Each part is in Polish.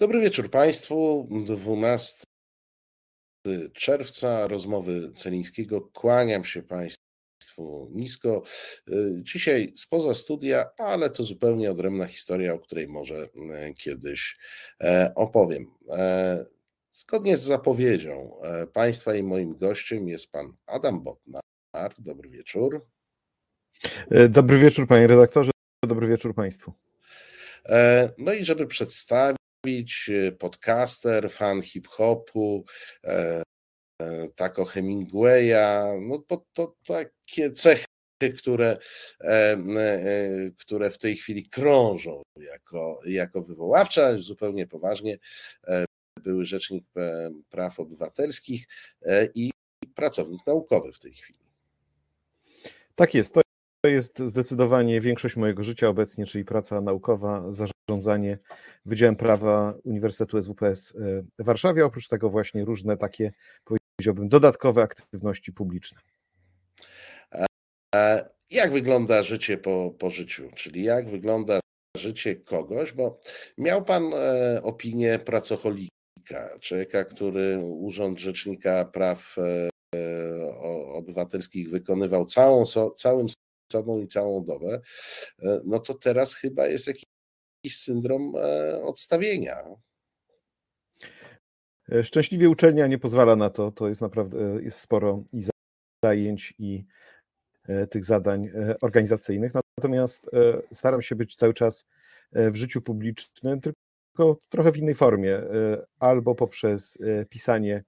Dobry wieczór Państwu. 12 czerwca, rozmowy Celińskiego. Kłaniam się Państwu nisko. Dzisiaj spoza studia, ale to zupełnie odrębna historia, o której może e, kiedyś e, opowiem. E, zgodnie z zapowiedzią Państwa i moim gościem jest Pan Adam Botnar. Dobry wieczór. Dobry wieczór Panie redaktorze, dobry wieczór Państwu. No i żeby przedstawić Y, podcaster, fan hip-hopu, e, e, tak o Hemingwaya, no to, to takie cechy, które, e, które w tej chwili krążą jako, jako wywoławcze, ale zupełnie poważnie. Były rzecznik praw obywatelskich i pracownik naukowy w tej chwili. Tak jest. To to jest zdecydowanie większość mojego życia obecnie, czyli praca naukowa, zarządzanie Wydziałem Prawa Uniwersytetu SWPS e, w Warszawie. Oprócz tego właśnie różne takie, powiedziałbym, dodatkowe aktywności publiczne. Jak wygląda życie po, po życiu? Czyli jak wygląda życie kogoś, bo miał Pan e, opinię pracocholika, człowieka, który Urząd Rzecznika Praw e, Obywatelskich wykonywał całą, całym sobą i całą dobę, e, no to teraz chyba jest jakiś syndrom e, odstawienia. E, szczęśliwie uczelnia nie pozwala na to. To jest naprawdę jest sporo i zajęć, i tych zadań organizacyjnych. Natomiast staram się być cały czas w życiu publicznym, tylko trochę w innej formie. Albo poprzez pisanie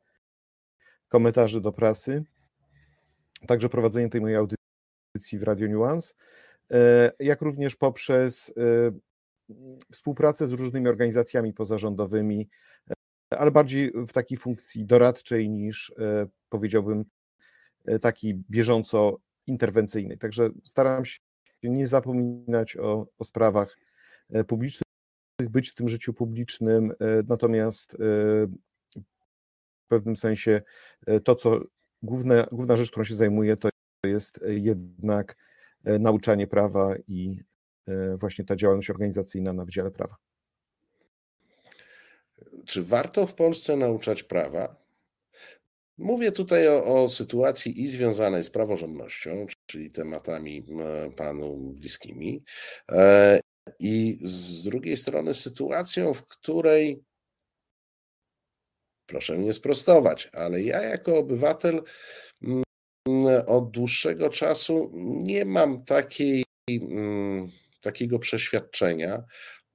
komentarzy do prasy, także prowadzenie tej mojej audycji audycji w Radio Nuance, e, jak również poprzez e, współpracę z różnymi organizacjami pozarządowymi, e, ale bardziej w takiej funkcji doradczej niż powiedziałbym takiej bieżąco interwencyjnej. Także staram się nie zapominać o, o sprawach publicznych, być w tym życiu publicznym, natomiast w pewnym sensie to, co główne, główna rzecz, którą się zajmuję, to jest jednak e, nauczanie prawa i e, właśnie ta działalność organizacyjna na Wydziale Prawa. Czy warto w Polsce nauczać prawa? Mówię tutaj o, o, sytuacji i związanej z praworządnością, czyli tematami panu bliskimi, e, i z drugiej strony sytuacją, w której, proszę mnie sprostować, ale ja jako obywatel od dłuższego czasu nie mam takiej, mm, takiego przeświadczenia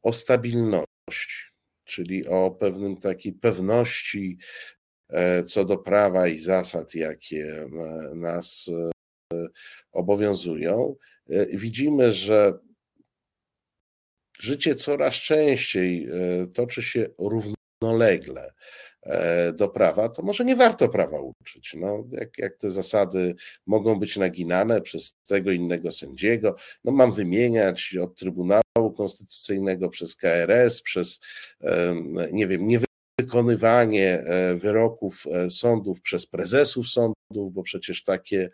o stabilności, czyli o pewnym takiej pewności e, co do prawa i zasad, jakie e, nas e, obowiązują. Widzimy, że życie coraz częściej toczy się równolegle do prawa, to może nie warto prawa uczyć. No, jak, jak te zasady mogą być naginane przez tego innego sędziego, no mam wymieniać od Trybunału Konstytucyjnego przez KRS, przez nie wiem, niewykonywanie e, wyroków e, sądów przez prezesów sądów, bo przecież takie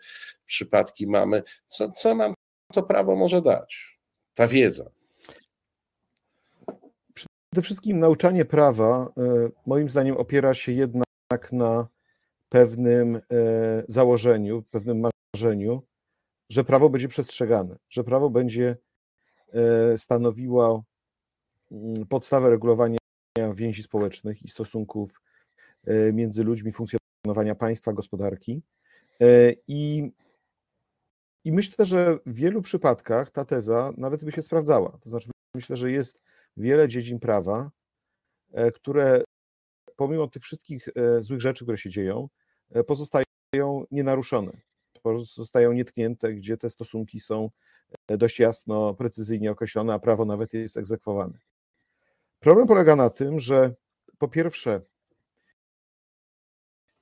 przypadki mamy. Co, co nam to prawo może dać? Ta wiedza. Przede wszystkim nauczanie prawa, e, moim zdaniem, opiera się jednak na pewnym e, założeniu, pewnym marzeniu, że prawo będzie przestrzegane, że prawo będzie e, stanowiło mm, podstawę regulowania więzi społecznych i stosunków między ludźmi, funkcjonowania państwa, gospodarki. I, I myślę, że w wielu przypadkach ta teza nawet by się sprawdzała. To znaczy, myślę, że jest wiele dziedzin prawa, e, które pomimo tych wszystkich e, złych rzeczy, które się dzieją, e, pozostają nienaruszone, pozostają nietknięte, gdzie te stosunki są dość jasno, precyzyjnie określone, a prawo nawet jest egzekwowane. Problem polega na tym, że po pierwsze,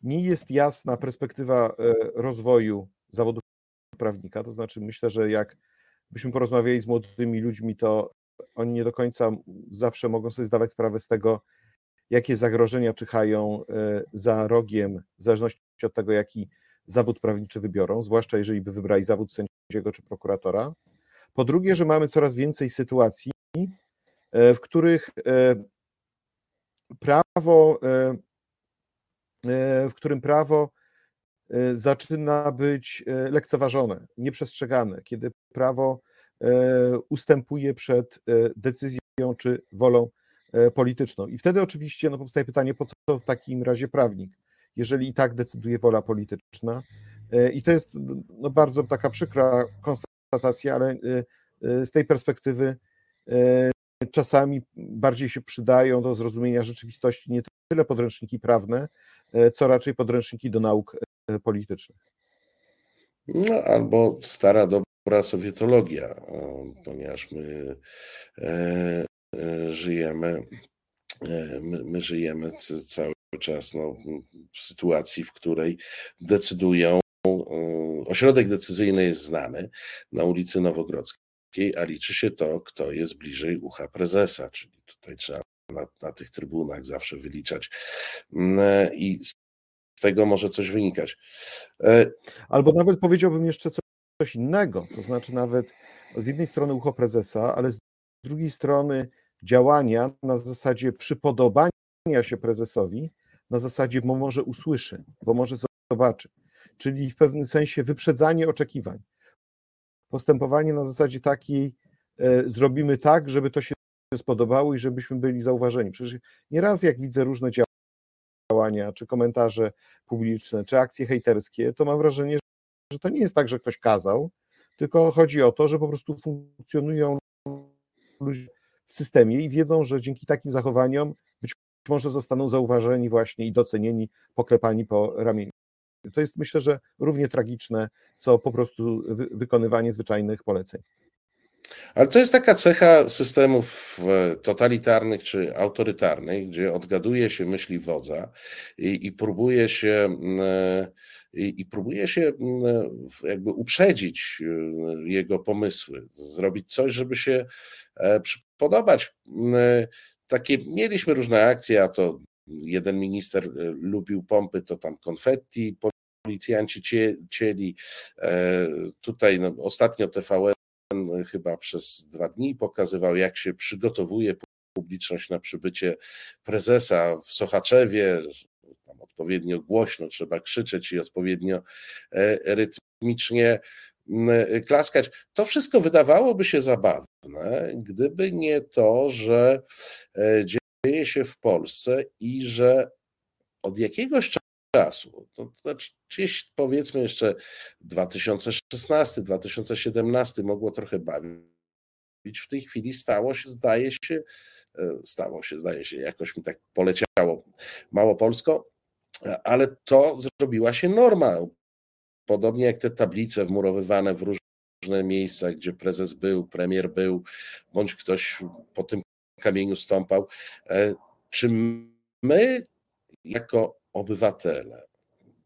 nie jest jasna perspektywa rozwoju zawodu prawnika. To znaczy, myślę, że jak byśmy porozmawiali z młodymi ludźmi, to oni nie do końca zawsze mogą sobie zdawać sprawę z tego, jakie zagrożenia czyhają e, za rogiem, w zależności od tego, jaki zawód prawniczy wybiorą, zwłaszcza jeżeli by wybrali zawód sędziego czy prokuratora. Po drugie, że mamy coraz więcej sytuacji, e, w których e, prawo, w którym prawo zaczyna być lekceważone, nieprzestrzegane, kiedy prawo ustępuje przed decyzją czy wolą polityczną. I wtedy oczywiście no, powstaje pytanie, po co w takim razie prawnik, jeżeli i tak decyduje wola polityczna. I to jest no, bardzo taka przykra konstatacja, ale z tej perspektywy czasami bardziej się przydają do zrozumienia rzeczywistości nie tyle podręczniki prawne, co raczej podręczniki do nauk politycznych. No, albo stara, dobra sowietologia, ponieważ my e, e, żyjemy, e, my, my żyjemy cały czas no, w sytuacji, w której decydują, ośrodek decyzyjny jest znany na ulicy Nowogrodzkiej, a liczy się to, kto jest bliżej ucha prezesa, czyli tutaj trzeba na, na tych trybunach zawsze wyliczać. I tego może coś wynikać. Albo nawet powiedziałbym jeszcze coś innego, to znaczy nawet z jednej strony ucho prezesa, ale z drugiej strony działania na zasadzie przypodobania się prezesowi, na zasadzie, bo może usłyszy, bo może zobaczy, czyli w pewnym sensie wyprzedzanie oczekiwań. Postępowanie na zasadzie takiej, e, zrobimy tak, żeby to się spodobało i żebyśmy byli zauważeni. Przecież nieraz jak widzę różne działania, czy komentarze publiczne, czy akcje hejterskie, to mam wrażenie, że to nie jest tak, że ktoś kazał, tylko chodzi o to, że po prostu funkcjonują ludzie w systemie i wiedzą, że dzięki takim zachowaniom być może zostaną zauważeni właśnie i docenieni, poklepani po ramieniu. To jest myślę, że równie tragiczne, co po prostu wykonywanie zwyczajnych poleceń. Ale to jest taka cecha systemów e, totalitarnych czy autorytarnych, gdzie odgaduje się myśli wodza i, i próbuje się e, i, i, próbuje się jakby uprzedzić e, jego pomysły, zrobić coś, żeby się podobać. Takie mieliśmy różne akcje, a to jeden minister lubił pompy, to tam konfetti, policjanci cieli. Tutaj no, ostatnio TVN chyba przez dwa dni pokazywał, jak się przygotowuje publiczność na przybycie prezesa w Sochaczewie. Odpowiednio głośno trzeba krzyczeć i odpowiednio e, rytmicznie e, klaskać. To wszystko wydawałoby się zabawne, gdyby nie to, że e, dzieje się w Polsce i że od jakiegoś czasu czasu. To znaczy, gdzieś powiedzmy jeszcze 2016, 2017 mogło trochę bawić. W tej chwili stało się, zdaje się, stało się, zdaje się, jakoś mi tak poleciało mało polsko, ale to zrobiła się norma. Podobnie jak te tablice wmurowywane w różne miejsca, gdzie prezes był, premier był, bądź ktoś po tym kamieniu stąpał. E, czy my jako obywatele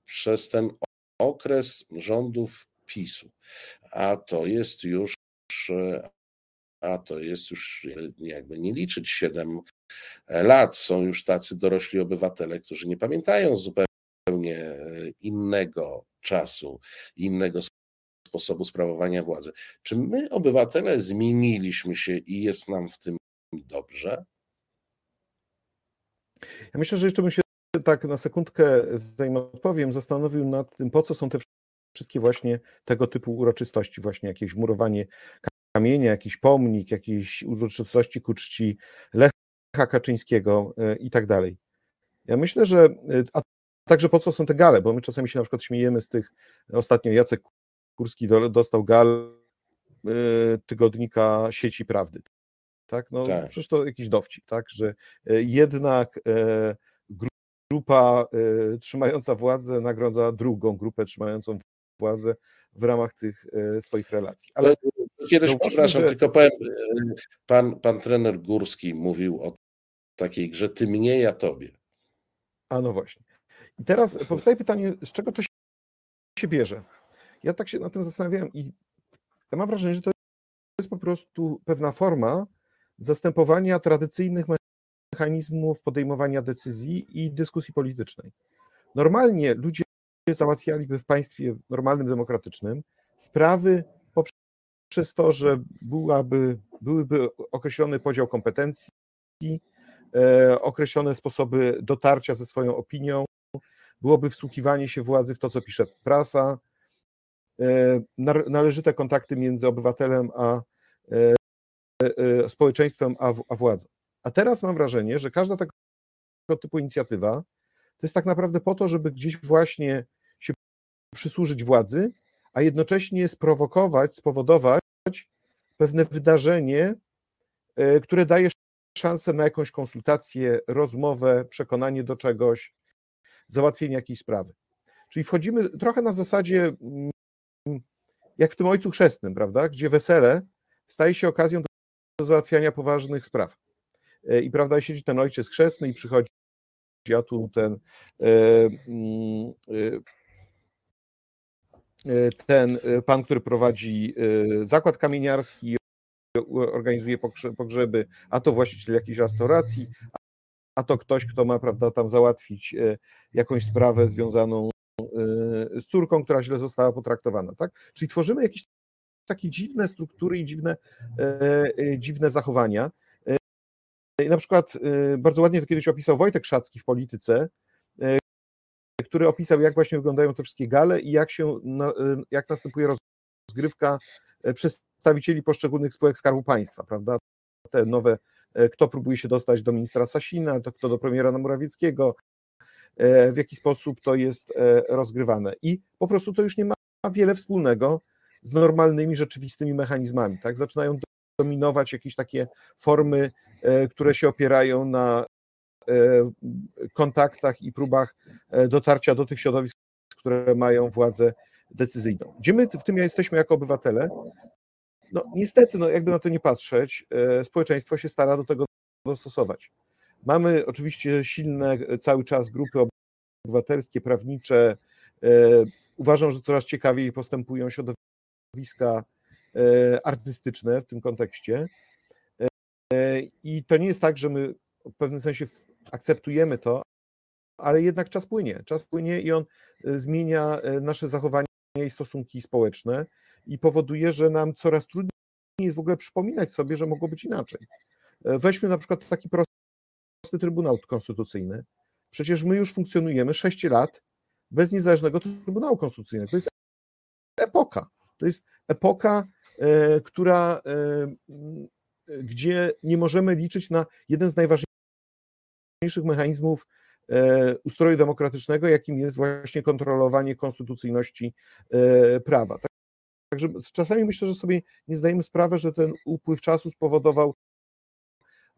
przez ten okres rządów PiSu, a to jest już a to jest już jakby nie liczyć 7 lat, są już tacy dorośli obywatele, którzy nie pamiętają zupełnie innego czasu, innego sposobu sprawowania władzy. Czy my, obywatele, zmieniliśmy się i jest nam w tym dobrze? Ja myślę, że jeszcze bym się tak na sekundkę, zanim odpowiem, zastanowił nad tym, po co są te wszystkie właśnie tego typu uroczystości, właśnie jakieś murowanie kamienia, jakiś pomnik, jakieś uroczystości ku czci Lecha Kaczyńskiego e, i tak dalej. Ja myślę, że, e, a także po co są te gale, bo my czasami się na przykład śmiejemy z tych, ostatnio Jacek Kurski dostał gal e, tygodnika sieci prawdy. Tak, no tak. przecież to jakiś dowcip, tak, że jednak grupa trzymająca władzę nagradza drugą grupę trzymającą władzę w ramach tych swoich relacji. Ale kiedyś, przepraszam, że... tylko powiem, pan, pan trener Górski mówił o takiej grze ty mnie, ja tobie. A no właśnie. I teraz powstaje pytanie, z czego to się bierze? Ja tak się nad tym zastanawiałem i ja mam wrażenie, że to jest po prostu pewna forma zastępowania tradycyjnych mechanizmów podejmowania decyzji i dyskusji politycznej. Normalnie ludzie załatwialiby w państwie normalnym, demokratycznym sprawy poprzez to, że byłaby, byłyby określony podział kompetencji, określone sposoby dotarcia ze swoją opinią, byłoby wsłuchiwanie się władzy w to, co pisze prasa, należyte kontakty między obywatelem a społeczeństwem a, władzą. A teraz mam wrażenie, że każda tego typu inicjatywa to jest tak naprawdę po to, żeby gdzieś właśnie się przysłużyć władzy, a jednocześnie sprowokować, spowodować pewne wydarzenie, e, które daje szansę na jakąś konsultację, rozmowę, przekonanie do czegoś, załatwienie jakiejś sprawy. Czyli wchodzimy trochę na zasadzie, mm, jak w tym ojcu chrzestnym, prawda, gdzie wesele staje się okazją do załatwiania poważnych spraw. E, I prawda, siedzi ten ojciec chrzestny i przychodzi, a tu ten e, mm, e, ten pan, który prowadzi zakład kamieniarski, organizuje pogrzeby, a to właściciel jakiejś restauracji, a to ktoś, kto ma, prawda, tam załatwić jakąś sprawę związaną z córką, która źle została potraktowana, tak? Czyli tworzymy jakieś takie dziwne struktury i dziwne, dziwne zachowania. Na przykład bardzo ładnie to kiedyś opisał Wojtek Szacki w polityce, który opisał, jak właśnie wyglądają te wszystkie gale i jak się, jak następuje rozgrywka przedstawicieli poszczególnych spółek Skarbu Państwa, prawda? Te nowe, kto próbuje się dostać do ministra Sasina, to kto do premiera Morawieckiego, w jaki sposób to jest rozgrywane. I po prostu to już nie ma wiele wspólnego z normalnymi, rzeczywistymi mechanizmami. Tak? Zaczynają dominować jakieś takie formy, e, które się opierają na e, kontaktach i próbach e, dotarcia do tych środowisk, które mają władzę decyzyjną. Gdzie my w tym jesteśmy jako obywatele? No niestety, no jakby na to nie patrzeć, społeczeństwo się stara do tego dostosować. Mamy oczywiście silne cały czas grupy obywatelskie, prawnicze. Uważam, że coraz ciekawiej postępują środowiska E, artystyczne w tym kontekście. E, I to nie jest tak, że my w pewnym sensie akceptujemy to, ale jednak czas płynie. Czas płynie i on e, zmienia nasze zachowania i stosunki społeczne i powoduje, że nam coraz trudniej jest w ogóle przypominać sobie, że mogło być inaczej. Weźmy na przykład taki prosty Trybunał Konstytucyjny. Przecież my już funkcjonujemy 6 lat bez niezależnego Trybunału Konstytucyjnego. To jest epoka. To jest epoka E, która, e, gdzie nie możemy liczyć na jeden z najważniejszych mechanizmów e, ustroju demokratycznego, jakim jest właśnie kontrolowanie konstytucyjności prawa. Tak, także czasami myślę, że sobie nie zdajemy sprawy, że ten upływ czasu spowodował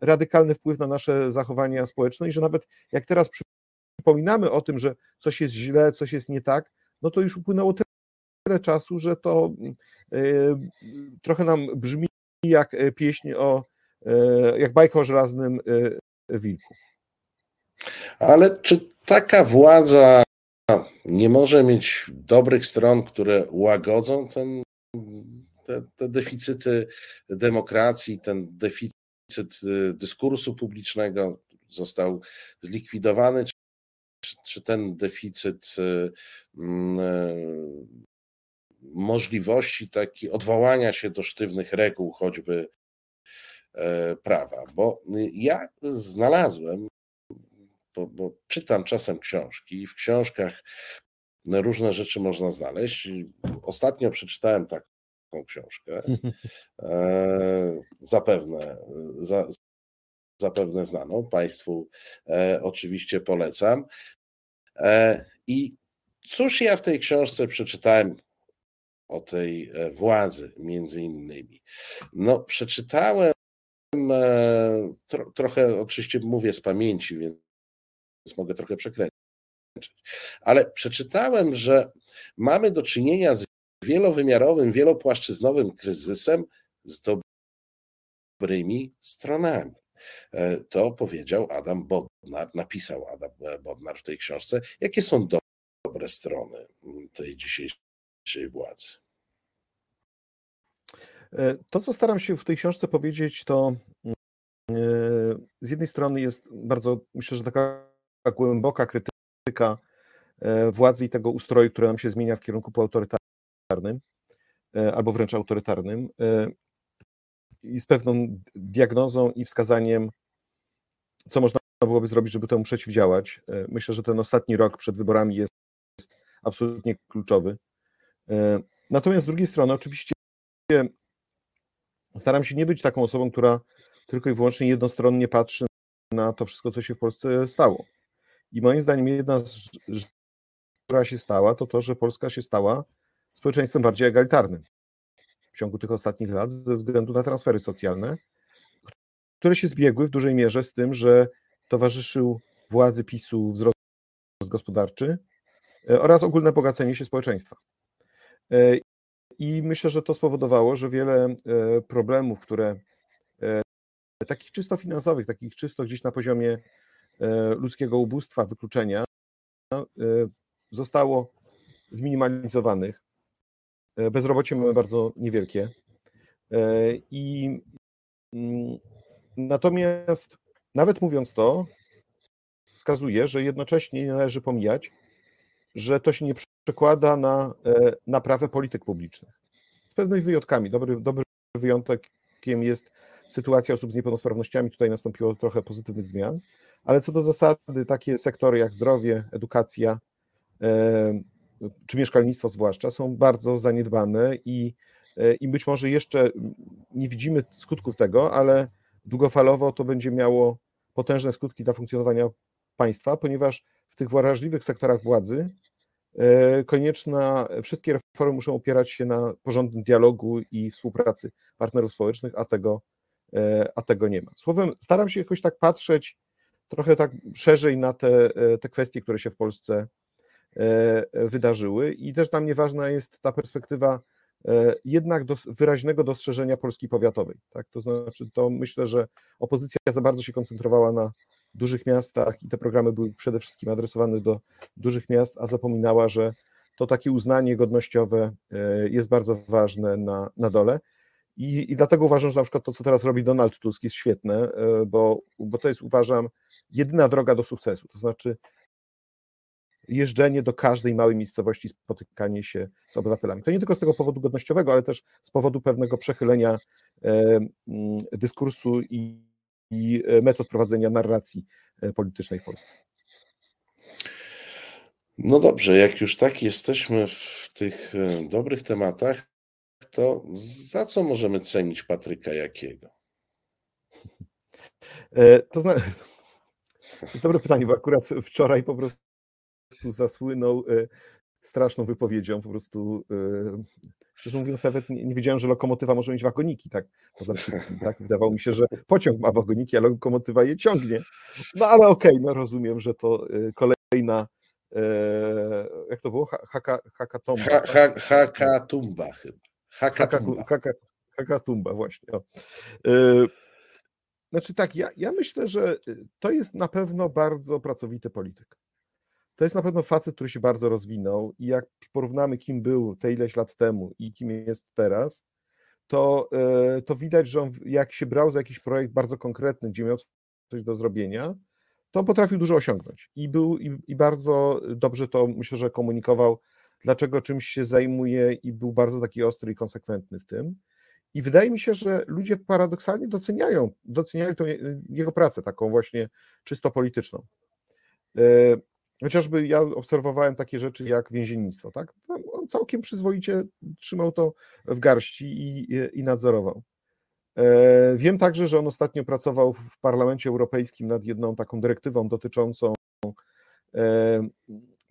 radykalny wpływ na nasze zachowania społeczne i że nawet jak teraz przypominamy o tym, że coś jest źle, coś jest nie tak, no to już upłynęło tyle czasu, że to y, trochę nam brzmi jak e, pieśń o, e, jak bajka o żelaznym e, wilku. Ale czy taka władza nie może mieć dobrych stron, które łagodzą ten, te, te deficyty demokracji, ten deficyt dyskursu publicznego został zlikwidowany? Czy, czy ten deficyt możliwości taki odwołania się do sztywnych reguł, choćby e, prawa. Bo ja znalazłem, bo, bo czytam czasem książki, i w książkach różne rzeczy można znaleźć. Ostatnio przeczytałem taką książkę, e, zapewne, za, zapewne znaną, Państwu e, oczywiście polecam. I cóż ja w tej książce przeczytałem o tej e, władzy, między innymi. No, przeczytałem e, tro, trochę, oczywiście mówię z pamięci, więc mogę trochę przekręcić, ale przeczytałem, że mamy do czynienia z wielowymiarowym, wielopłaszczyznowym kryzysem z dobrymi stronami. E, to powiedział Adam Bodnar, napisał Adam Bodnar w tej książce. Jakie są dobre strony tej dzisiejszej władzy. E, to, co staram się w tej książce powiedzieć, to e, z jednej strony jest bardzo, myślę, że taka głęboka krytyka e, władzy i tego ustroju, który nam się zmienia w kierunku półautorytarnym, albo wręcz autorytarnym, i z pewną diagnozą i wskazaniem co można byłoby zrobić, żeby temu przeciwdziałać. Myślę, że ten ostatni rok przed wyborami jest absolutnie kluczowy. Natomiast z drugiej strony, oczywiście staram się nie być taką osobą, która tylko i wyłącznie jednostronnie patrzy na to wszystko, co się w Polsce stało. I moim zdaniem jedna z rzeczy, która się stała, to to, że Polska się stała społeczeństwem bardziej egalitarnym w ciągu tych ostatnich lat ze względu na transfery socjalne, które się zbiegły w dużej mierze z tym, że towarzyszył władzy PiSu wzrost gospodarczy e, oraz ogólne bogacenie się społeczeństwa. E, I myślę, że to spowodowało, że wiele e, problemów, które takich czysto finansowych, takich czysto gdzieś na poziomie ludzkiego ubóstwa, wykluczenia, zostało zminimalizowanych. Bezrobocie mamy bardzo niewielkie. I mm, natomiast nawet mówiąc to, wskazuje, że jednocześnie nie należy pomijać, że to się nie przekłada na e, naprawę polityk publicznych. Z pewnymi wyjątkami. Dobry, dobry wyjątkiem jest sytuacja osób z niepełnosprawnościami. Tutaj nastąpiło trochę pozytywnych zmian, ale co do zasady, takie sektory jak zdrowie, edukacja e, czy mieszkalnictwo zwłaszcza są bardzo zaniedbane i, e, i być może jeszcze nie widzimy skutków tego, ale długofalowo to będzie miało potężne skutki dla funkcjonowania państwa, ponieważ w tych wrażliwych sektorach władzy e, konieczna, wszystkie reformy muszą opierać się na porządnym dialogu i współpracy partnerów społecznych, a tego, e, a tego nie ma. Słowem, staram się jakoś tak patrzeć trochę tak szerzej na te, te kwestie, które się w Polsce wydarzyły i też dla mnie ważna jest ta perspektywa jednak do, wyraźnego dostrzeżenia Polski powiatowej. Tak? To znaczy, to myślę, że opozycja za bardzo się koncentrowała na dużych miastach i te programy były przede wszystkim adresowane do dużych miast, a zapominała, że to takie uznanie godnościowe e, jest bardzo ważne na, na dole. I, I dlatego uważam, że na przykład to, co teraz robi Donald Tusk, jest świetne, e, bo, bo to jest, uważam, jedyna droga do sukcesu. To znaczy jeżdżenie do każdej małej miejscowości, spotykanie się z obywatelami. To nie tylko z tego powodu godnościowego, ale też z powodu pewnego przechylenia e, dyskursu i i e, metod prowadzenia narracji e, politycznej w Polsce. No dobrze, jak już tak jesteśmy w tych dobrych tematach, to za co możemy cenić Patryka Jakiego? To znaczy, dobre pytanie, bo akurat wczoraj po prostu zasłynął straszną wypowiedzią, po prostu Szczerze mówiąc, nawet nie, nie, wiedziałem, że lokomotywa może mieć wagoniki, tak? Poza wszystkim, tak? Wydawało mi się, że pociąg ma wagoniki, a lokomotywa je ciągnie. No ale okej, okay, no rozumiem, że to y, kolejna e, jak to było? Haka, hakatomba. Ha, ha, hakatumba chyba. Hakatumba. Haka, hakatumba, właśnie. O. E, znaczy tak, ja, ja myślę, że to jest na pewno bardzo pracowity polityk. To jest na pewno facet, który się bardzo rozwinął i jak porównamy, kim był te ileś lat temu i kim jest teraz, to, e, to widać, że on jak się brał za jakiś projekt bardzo konkretny, gdzie miał coś do zrobienia, to on potrafił dużo osiągnąć i był i, i bardzo dobrze to myślę, że komunikował, dlaczego czymś się zajmuje i był bardzo taki ostry i konsekwentny w tym. I wydaje mi się, że ludzie paradoksalnie doceniają, doceniają tą jego pracę, taką właśnie czysto polityczną. Chociażby ja obserwowałem takie rzeczy jak więziennictwo, tak? On całkiem przyzwoicie trzymał to w garści i, i nadzorował. E, wiem także, że on ostatnio pracował w Parlamencie Europejskim nad jedną taką dyrektywą dotyczącą, e,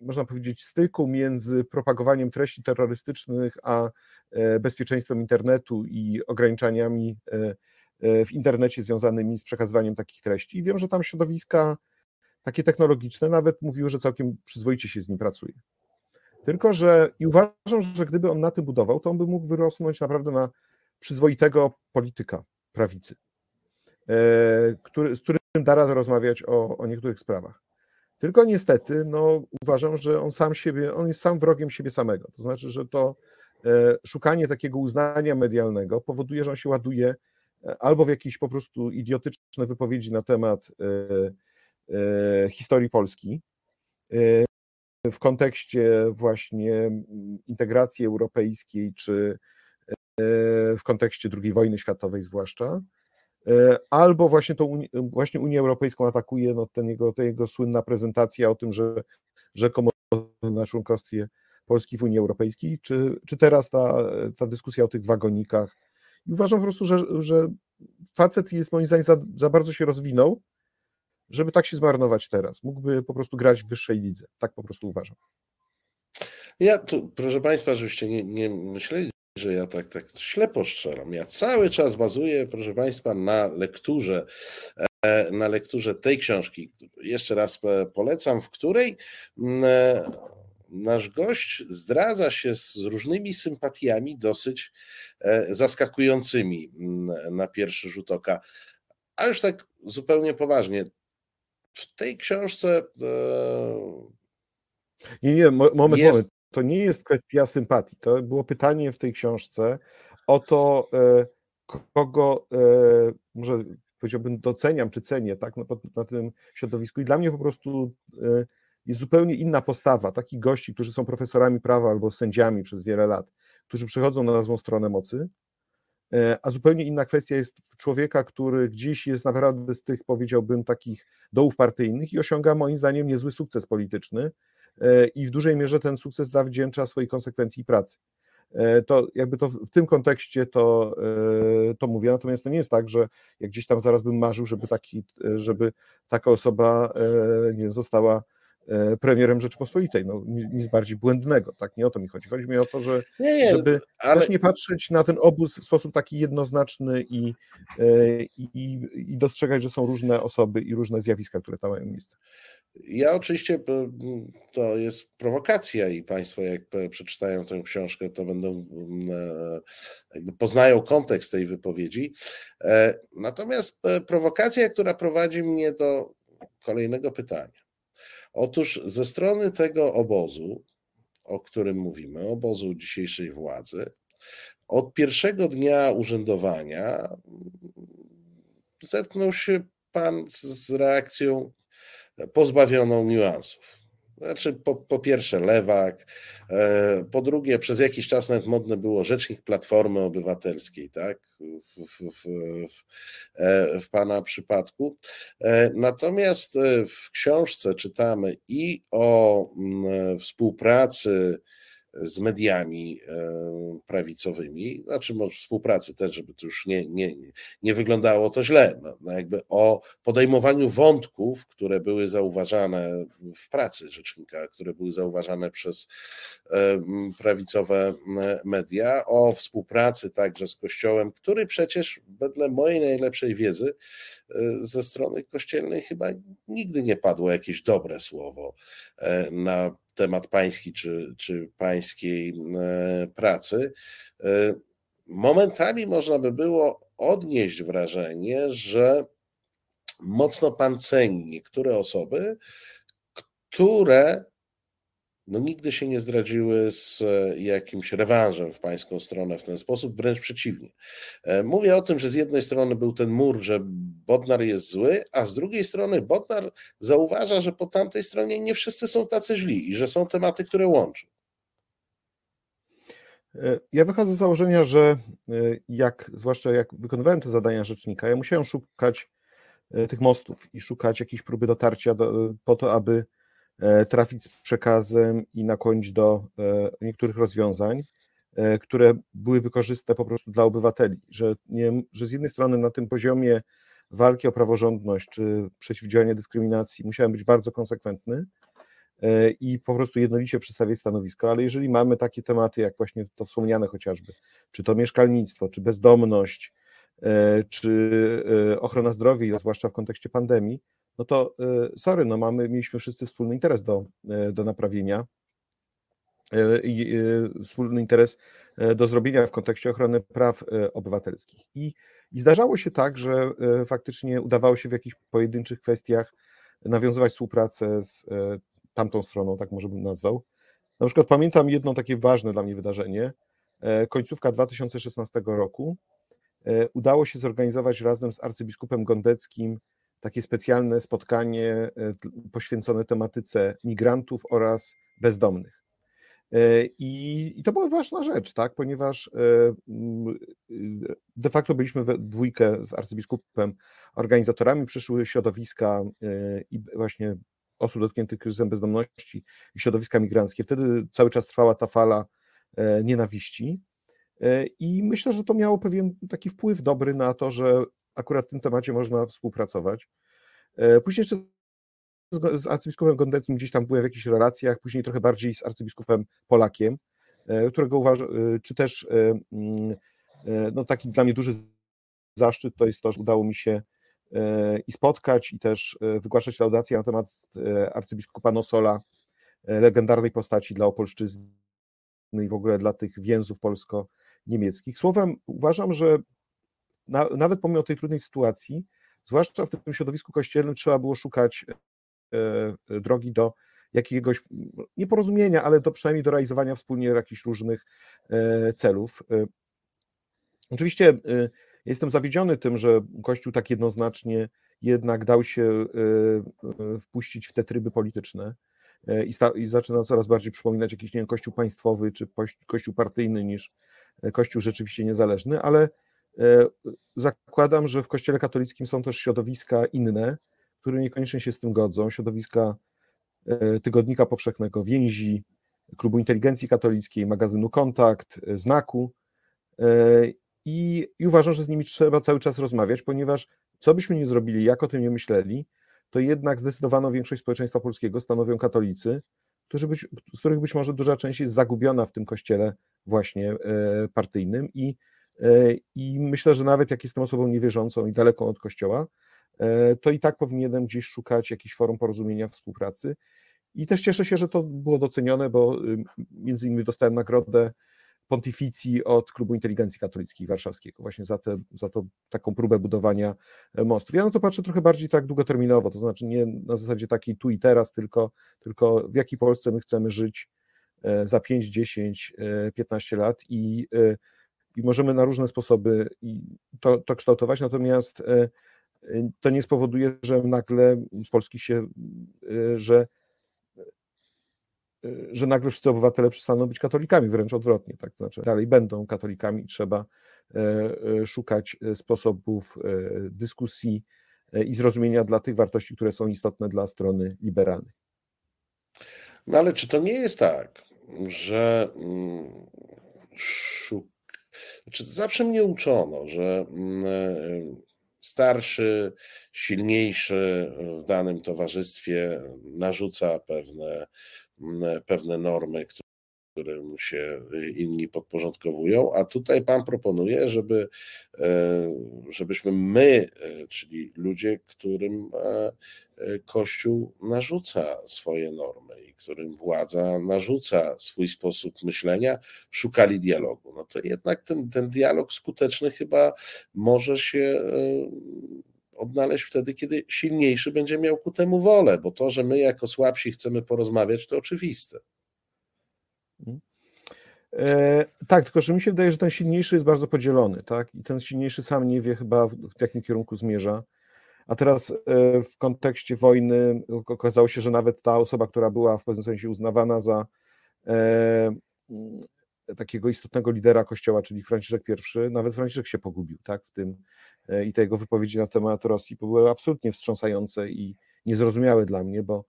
można powiedzieć, styku między propagowaniem treści terrorystycznych a e, bezpieczeństwem internetu i ograniczeniami w internecie związanymi z przekazywaniem takich treści. Wiem, że tam środowiska takie technologiczne, nawet mówiły, że całkiem przyzwoicie się z nim pracuje. Tylko, że i uważam, że gdyby on na tym budował, to on by mógł wyrosnąć naprawdę na przyzwoitego polityka prawicy, e, który, z którym da radę rozmawiać o, o niektórych sprawach. Tylko niestety, no, uważam, że on sam siebie, on jest sam wrogiem siebie samego. To znaczy, że to e, szukanie takiego uznania medialnego powoduje, że on się ładuje e, albo w jakieś po prostu idiotyczne wypowiedzi na temat historii Polski e, w kontekście właśnie integracji europejskiej, czy e, w kontekście II wojny światowej zwłaszcza, albo właśnie, to, właśnie Unię Europejską atakuje no, ten jego, ta jego słynna prezentacja o tym, że rzekomo na członkostwie Polski w Unii Europejskiej, czy, czy teraz ta, ta dyskusja o tych wagonikach. I uważam po prostu, że, że facet jest moim zdaniem za, za bardzo się rozwinął, żeby tak się zmarnować teraz. Mógłby po prostu grać w wyższej lidze. Tak po prostu uważam. Ja tu, proszę Państwa, żebyście nie, nie myśleli, że ja tak, tak ślepo strzelam. Ja cały czas bazuję, proszę Państwa, na lekturze, e, na lekturze tej książki. Jeszcze raz polecam, w której mm, e, nasz gość zdradza się z różnymi sympatiami, dosyć e, zaskakującymi mm, na pierwszy rzut oka. A już tak zupełnie poważnie, w tej książce. Nie, nie, moment, jest... moment to nie jest kwestia sympatii. To było pytanie w tej książce o to, e, kogo e, może powiedziałbym doceniam czy cenię tak, na, na tym środowisku. I dla mnie po prostu e, jest zupełnie inna postawa takich gości, którzy są profesorami prawa albo sędziami przez wiele lat, którzy przychodzą na złą stronę mocy, a zupełnie inna kwestia jest człowieka, który gdzieś jest naprawdę z tych, powiedziałbym, takich dołów partyjnych i osiąga moim zdaniem niezły sukces polityczny, E, i w dużej mierze ten sukces zawdzięcza swojej konsekwencji pracy. E, to jakby to w tym kontekście to, e, to mówię, natomiast to nie jest tak, że jak gdzieś tam zaraz bym marzył, żeby, taki, żeby taka osoba nie została premierem Rzeczypospolitej. No, nic bardziej błędnego, tak? Nie o to mi chodzi. Chodzi mi o to, że nie, nie, żeby ale... też nie patrzeć na ten obóz w sposób taki jednoznaczny i, i, i dostrzegać, że są różne osoby i różne zjawiska, które tam mają miejsce. Ja oczywiście to jest prowokacja i Państwo jak przeczytają tę książkę, to będą e, jakby poznają kontekst tej wypowiedzi. E, natomiast e, prowokacja, która prowadzi mnie do kolejnego pytania. Otóż ze strony tego obozu, o którym mówimy, obozu dzisiejszej władzy, od pierwszego dnia urzędowania zetknął się pan z reakcją pozbawioną niuansów. Znaczy, po, po, pierwsze, lewak, e, po drugie, przez jakiś czas nawet modne było rzecznik Platformy Obywatelskiej, tak, w, w, w, w, e, pana przypadku. E, natomiast w książce czytamy i o mm, współpracy z mediami e, prawicowymi, znaczy współpracy też, żeby to już nie, nie, nie wyglądało to źle, no, no jakby o podejmowaniu wątków, które były zauważane w pracy rzecznika, które były zauważane przez e, prawicowe media, o współpracy także z Kościołem, który przecież wedle mojej najlepszej wiedzy e, ze strony kościelnej chyba nigdy nie padło jakieś dobre słowo na temat pański czy, czy pańskiej e, pracy, e, momentami można by było odnieść wrażenie, że mocno pan ceni niektóre osoby, które no nigdy się nie zdradziły z e, jakimś rewanżem w pańską stronę w ten sposób, wręcz przeciwnie. E, mówię o tym, że z jednej strony był ten mur, że Bodnar jest zły, a z drugiej strony Bodnar zauważa, że po tamtej stronie nie wszyscy są tacy źli i że są tematy, które łączą. E, ja wychodzę z założenia, że jak, zwłaszcza jak wykonywałem te zadania rzecznika, ja musiałem szukać tych mostów i szukać jakiejś próby dotarcia do, po to, aby trafić z przekazem i nakłonić do e, niektórych rozwiązań, e, które byłyby korzystne po prostu dla obywateli, że, nie, że z jednej strony na tym poziomie walki o praworządność czy przeciwdziałania dyskryminacji musiałem być bardzo konsekwentny i po prostu jednolicie przedstawiać stanowisko, ale jeżeli mamy takie tematy, jak właśnie to wspomniane chociażby, czy to mieszkalnictwo, czy bezdomność, czy ochrona zdrowia, zwłaszcza w kontekście pandemii, no to y, sorry, no mamy, mieliśmy wszyscy wspólny interes do, y, do naprawienia y, i wspólny interes do zrobienia w kontekście ochrony praw obywatelskich. I, I zdarzało się tak, że faktycznie udawało się w jakichś pojedynczych kwestiach nawiązywać współpracę z tamtą stroną, tak może bym nazwał. Na przykład pamiętam jedno takie ważne dla mnie wydarzenie. Końcówka 2016 roku udało się zorganizować razem z arcybiskupem Gondeckim takie specjalne spotkanie e, poświęcone tematyce migrantów oraz bezdomnych. I, I, to była ważna rzecz, tak, ponieważ de facto byliśmy we dwójkę z arcybiskupem organizatorami, przyszły środowiska i właśnie osób dotkniętych kryzysem bezdomności i środowiska migranckie. Wtedy cały czas trwała ta fala nienawiści. I myślę, że to miało pewien taki wpływ dobry na to, że akurat w tym temacie można współpracować. Później jeszcze z arcybiskupem Gondeckim gdzieś tam byłem w jakichś relacjach, później trochę bardziej z arcybiskupem Polakiem, e, którego uważam, e, czy też e, mm, no taki dla mnie duży zaszczyt to jest to, że udało mi się i spotkać, i też wygłaszać laudację na temat arcybiskupa Nosola, legendarnej postaci dla Opolszczyzny i w ogóle dla tych więzów polsko-niemieckich. Słowem, uważam, że na, nawet pomimo tej trudnej sytuacji, zwłaszcza w tym środowisku kościelnym, trzeba było szukać E, drogi do jakiegoś nieporozumienia, ale przynajmniej do realizowania wspólnie jakichś różnych e, celów. E, oczywiście jestem zawiedziony tym, że Kościół tak jednoznacznie jednak dał się wpuścić w te tryby polityczne i, sta, i zaczyna coraz bardziej przypominać jakiś nie wiem, kościół państwowy czy kościół partyjny niż kościół rzeczywiście niezależny, ale zakładam, że w kościele katolickim są też środowiska inne, które niekoniecznie się z tym godzą, środowiska e, Tygodnika Powszechnego, Więzi, Klubu Inteligencji Katolickiej, magazynu Kontakt, e, Znaku. E, i, i uważam, że z nimi trzeba cały czas rozmawiać, ponieważ co byśmy nie zrobili, jak o tym nie myśleli, to jednak zdecydowaną większość społeczeństwa polskiego stanowią katolicy, którzy być, z których być może duża część jest zagubiona w tym kościele właśnie partyjnym i, i myślę, że nawet jak jestem osobą niewierzącą i daleką od kościoła, E, to i tak powinienem gdzieś szukać jakichś forum porozumienia, współpracy. I też cieszę się, że to było docenione, bo między innymi dostałem nagrodę pontyficji od Klubu Inteligencji Katolickiej Warszawskiego, właśnie za, te, za to, taką próbę budowania e, mostów. Ja na to patrzę trochę bardziej tak długoterminowo, to znaczy nie na zasadzie takiej tu i teraz, tylko, tylko w jakiej Polsce my chcemy żyć e, za 5, 10, 15 lat i, i możemy na różne sposoby to, to kształtować, natomiast to nie spowoduje, że nagle z Polski się, y, że, y, że nagle wszyscy obywatele przestaną być katolikami, wręcz odwrotnie, tak znaczy dalej będą katolikami trzeba e, e, szukać e, sposobów dyskusji i zrozumienia dla tych wartości, które są istotne dla strony liberalnej. No ale czy to nie jest tak, że mm, szuk... Znaczy, zawsze mnie uczono, że mm, starszy, silniejszy w danym towarzystwie narzuca pewne, pewne normy, którym się inni podporządkowują, a tutaj Pan proponuje, żeby, e, żebyśmy my, e, czyli ludzie, którym e, Kościół narzuca swoje normy i którym władza narzuca swój sposób myślenia, szukali dialogu. No to jednak ten, ten dialog skuteczny chyba może się odnaleźć wtedy, kiedy silniejszy będzie miał ku temu wolę, bo to, że my jako słabsi chcemy porozmawiać, to oczywiste. E, tak, tylko że mi się wydaje, że ten silniejszy jest bardzo podzielony, tak? I ten silniejszy sam nie wie chyba w, w jakim kierunku zmierza. A teraz e, w kontekście wojny okazało się, że nawet ta osoba, która była w pewnym sensie uznawana za e, takiego istotnego lidera kościoła, czyli Franciszek I, nawet Franciszek się pogubił, tak? W tym e, i te jego wypowiedzi na temat Rosji były absolutnie wstrząsające i niezrozumiałe dla mnie, bo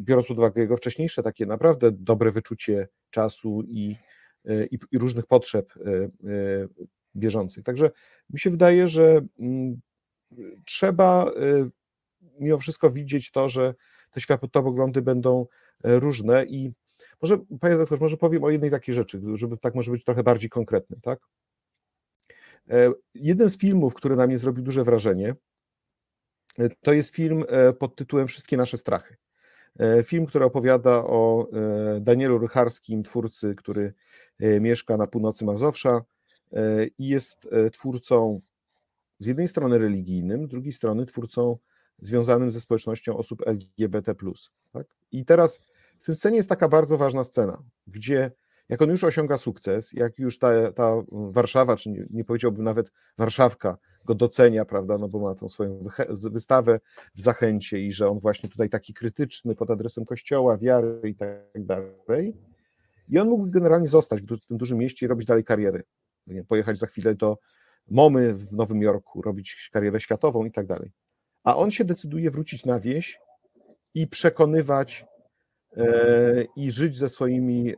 biorąc pod uwagę jego wcześniejsze takie naprawdę dobre wyczucie czasu i, e, i, i różnych potrzeb e, bieżących. Także mi się wydaje, że mm, trzeba mimo wszystko widzieć to, że te światopoglądy będą różne i może, panie doktor, może powiem o jednej takiej rzeczy, żeby tak może być trochę bardziej konkretny, tak? Jeden z filmów, który na mnie zrobił duże wrażenie, to jest film e, pod tytułem Wszystkie nasze strachy. E, film, który opowiada o e, Danielu Rycharskim, twórcy, który mieszka na północy Mazowsza i jest twórcą z jednej strony religijnym, z drugiej strony twórcą związanym ze społecznością osób LGBT. Tak? I teraz w tej scenie jest taka bardzo ważna scena, gdzie jak on już osiąga sukces, jak już ta, ta Warszawa, czy nie, nie powiedziałbym nawet Warszawka, go docenia, prawda, no bo ma tą swoją wystawę w zachęcie i że on właśnie tutaj taki krytyczny pod adresem Kościoła, wiary i tak dalej, I on mógł generalnie zostać w tym dużym mieście i robić dalej kariery. Pojechać za chwilę do Momy w Nowym Jorku, robić karierę światową i tak dalej. A on się decyduje wrócić na wieś i przekonywać i żyć ze swoimi e,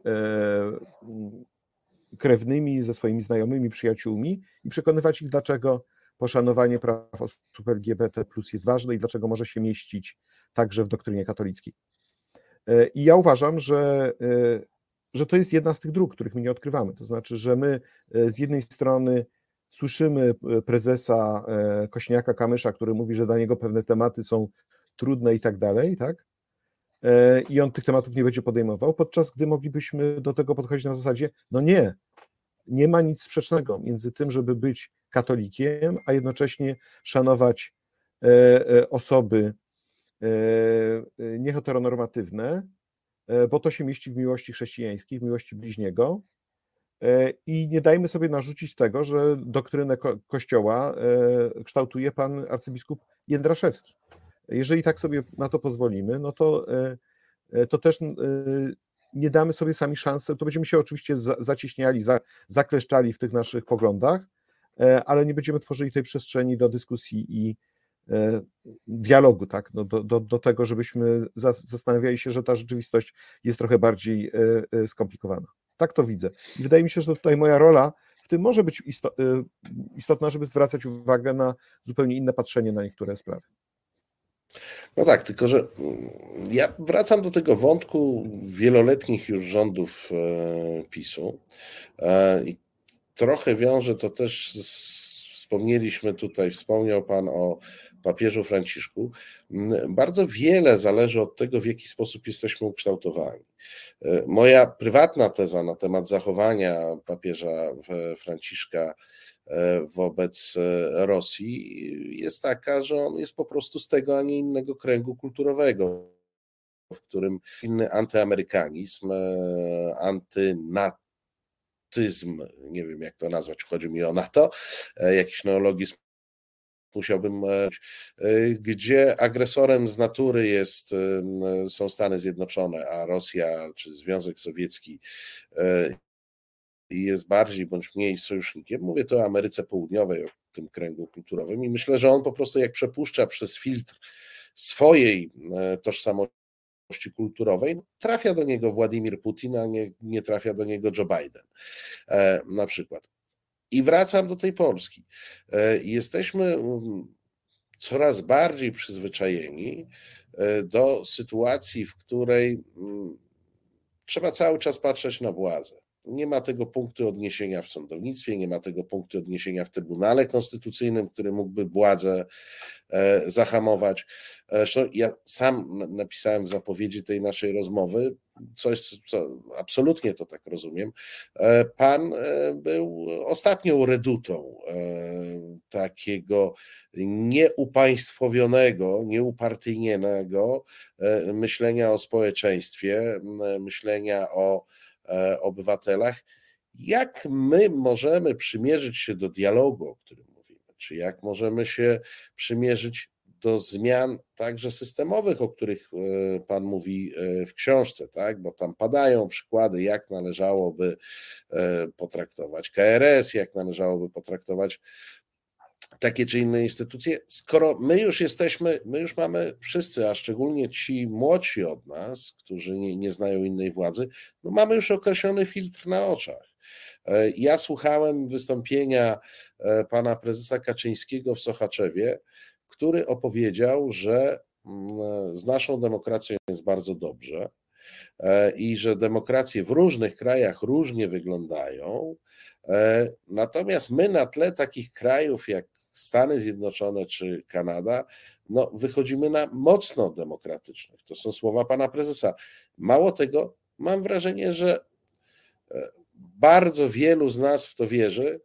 krewnymi, ze swoimi znajomymi, przyjaciółmi i przekonywać ich, dlaczego poszanowanie praw osób LGBT plus jest ważne i dlaczego może się mieścić także w doktrynie katolickiej. E, I ja uważam, że, e, że to jest jedna z tych dróg, których my nie odkrywamy. To znaczy, że my e, z jednej strony słyszymy prezesa Kośniaka Kamysza, który mówi, że dla niego pewne tematy są trudne i tak dalej, tak? I on tych tematów nie będzie podejmował, podczas gdy moglibyśmy do tego podchodzić na zasadzie, no nie, nie ma nic sprzecznego między tym, żeby być katolikiem, a jednocześnie szanować osoby nieheteronormatywne, bo to się mieści w miłości chrześcijańskiej, w miłości bliźniego. I nie dajmy sobie narzucić tego, że doktrynę Kościoła kształtuje pan arcybiskup Jędraszewski. Jeżeli tak sobie na to pozwolimy, no to, to też nie damy sobie sami szansy, to będziemy się oczywiście zacieśniali, zakleszczali w tych naszych poglądach, ale nie będziemy tworzyli tej przestrzeni do dyskusji i E, dialogu, tak, no do, do, do tego, żebyśmy zastanawiali się, że ta rzeczywistość jest trochę bardziej e, e, skomplikowana. Tak to widzę. I wydaje mi się, że tutaj moja rola w tym może być istotna, żeby zwracać uwagę na zupełnie inne patrzenie na niektóre sprawy. No tak, tylko że mm, ja wracam do tego wątku wieloletnich już rządów PiSu i trochę wiąże to też z Wspomnieliśmy tutaj, wspomniał Pan o papieżu Franciszku. Mm, bardzo wiele zależy od tego, w jaki sposób jesteśmy ukształtowani. E, moja prywatna teza na temat zachowania papieża Franciszka e, wobec e, Rosji. Jest taka, że on jest po prostu z tego, a nie innego kręgu kulturowego, w którym inny antyamerykanizm, antynat nie wiem jak to nazwać, chodzi mi o NATO, e, jakiś neologizm musiałbym, e, e, gdzie agresorem z natury jest, są Stany Zjednoczone, a Rosja czy Związek Sowiecki jest bardziej bądź mniej sojusznikiem. Mówię to o Ameryce Południowej, o tym kręgu kulturowym i myślę, że on po prostu jak przepuszcza przez filtr swojej tożsamości, kulturowej, trafia do niego Władimir Putin, a nie, nie trafia do niego Joe Biden e, na przykład. I wracam do tej Polski. E, jesteśmy mm, coraz bardziej przyzwyczajeni e, do sytuacji, w której mm, trzeba cały czas patrzeć na władzę. Nie ma tego punktu odniesienia w sądownictwie, nie ma tego punktu odniesienia w Trybunale Konstytucyjnym, który mógłby władzę e, zahamować. Zresztą ja sam napisałem w zapowiedzi tej naszej rozmowy coś, co absolutnie to tak rozumiem. E, pan e, był ostatnią redutą takiego nieupaństwowionego, nieupartyjnionego myślenia o społeczeństwie, myślenia o obywatelach. Jak my możemy przymierzyć się do dialogu, o którym mówimy, czy jak możemy się przymierzyć do zmian także systemowych, o których e, Pan mówi e, w książce, tak? bo tam padają przykłady, jak należałoby potraktować KRS, jak należałoby potraktować takie czy inne instytucje, skoro my już jesteśmy, my już mamy wszyscy, a szczególnie ci młodsi od nas, którzy nie, nie znają innej władzy, no mamy już określony filtr na oczach. E, ja słuchałem wystąpienia e, pana prezesa Kaczyńskiego w Sochaczewie, który opowiedział, że mm, z naszą demokracją jest bardzo dobrze e, i że demokracje w różnych krajach różnie wyglądają. Natomiast my na tle takich krajów jak Stany Zjednoczone czy Kanada, no wychodzimy na mocno demokratycznych. To są słowa pana prezesa. Mało tego, mam wrażenie, że e, bardzo wielu z nas w to wierzy,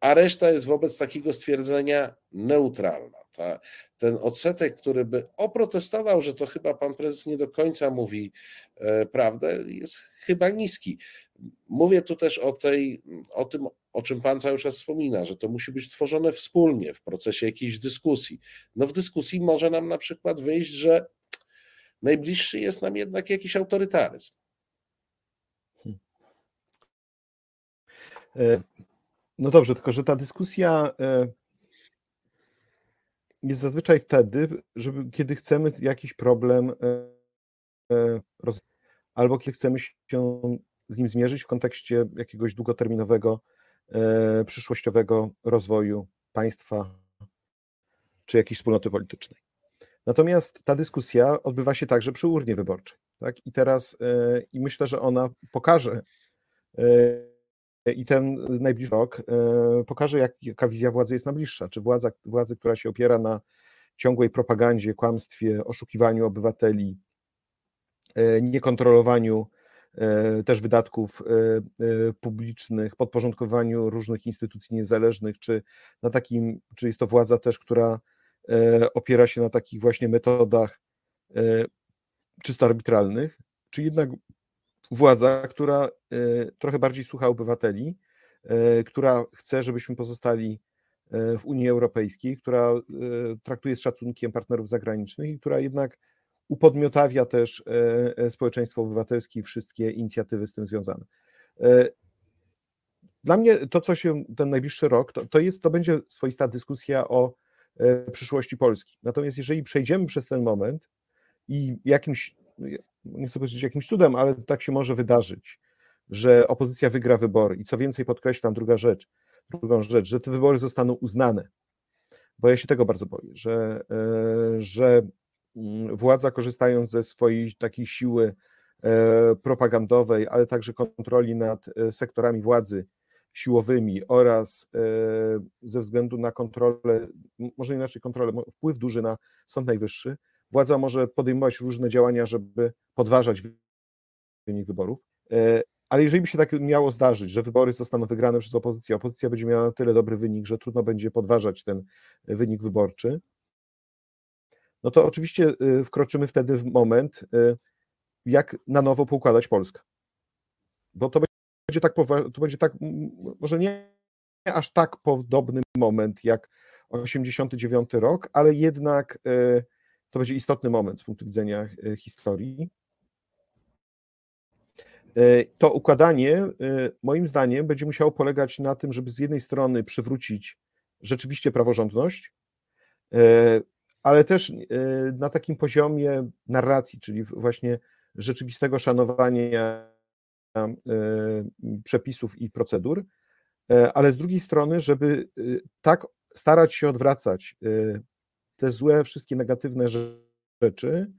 a reszta jest wobec takiego stwierdzenia neutralna. Ta, ten odsetek, który by oprotestował, że to chyba pan prezes nie do końca mówi e, prawdę, jest chyba niski. Mówię tu też o, tej, o tym o czym Pan cały czas wspomina, że to musi być tworzone wspólnie w procesie jakiejś dyskusji. No w dyskusji może nam na przykład wyjść, że najbliższy jest nam jednak jakiś autorytaryzm. No dobrze, tylko że ta dyskusja jest zazwyczaj wtedy, żeby, kiedy chcemy jakiś problem rozwiązać, albo kiedy chcemy się z nim zmierzyć w kontekście jakiegoś długoterminowego, przyszłościowego rozwoju państwa czy jakiejś wspólnoty politycznej. Natomiast ta dyskusja odbywa się także przy urnie wyborczej. Tak? I teraz e, i myślę, że ona pokaże e, i ten najbliższy rok e, pokaże, jak, jaka wizja władzy jest najbliższa. Czy władza, władzy, która się opiera na ciągłej propagandzie, kłamstwie, oszukiwaniu obywateli, niekontrolowaniu też wydatków publicznych, podporządkowaniu różnych instytucji niezależnych, czy na takim, czy jest to władza też, która opiera się na takich właśnie metodach czysto arbitralnych, czy jednak władza, która e, trochę bardziej słucha obywateli, e, która chce, żebyśmy pozostali e, w Unii Europejskiej, która traktuje z szacunkiem partnerów zagranicznych i która jednak upodmiotawia też społeczeństwo obywatelskie i wszystkie inicjatywy z tym związane. Dla mnie to, co się ten najbliższy rok, to, to, jest, to będzie swoista dyskusja o przyszłości Polski. Natomiast jeżeli przejdziemy przez ten moment, i jakimś, nie chcę powiedzieć jakimś cudem, ale tak się może wydarzyć, że opozycja wygra wybory i co więcej podkreślam, druga rzecz, drugą rzecz, że te wybory zostaną uznane, bo ja się tego bardzo boję, że, e, że władza korzystając ze swojej takiej siły e, propagandowej, ale także kontroli nad e, sektorami władzy siłowymi oraz ze względu na kontrolę, może inaczej kontrolę, wpływ duży na Sąd Najwyższy, władza może podejmować różne działania, żeby podważać wynik wyborów. E, ale jeżeli by się tak miało zdarzyć, że wybory zostaną wygrane przez opozycję, opozycja będzie miała na tyle dobry wynik, że trudno będzie podważać ten wynik wyborczy, no to oczywiście e, wkroczymy wtedy w moment, e, jak na nowo poukładać Polskę. Bo to będzie tak, to będzie tak może nie aż tak podobny moment jak 89 rok, ale jednak to będzie istotny moment z punktu widzenia historii. To układanie, moim zdaniem, będzie musiało polegać na tym, żeby z jednej strony przywrócić rzeczywiście praworządność, ale też na takim poziomie narracji, czyli właśnie rzeczywistego szanowania przepisów i procedur, ale z drugiej strony, żeby tak starać się odwracać te złe, wszystkie negatywne rzeczy,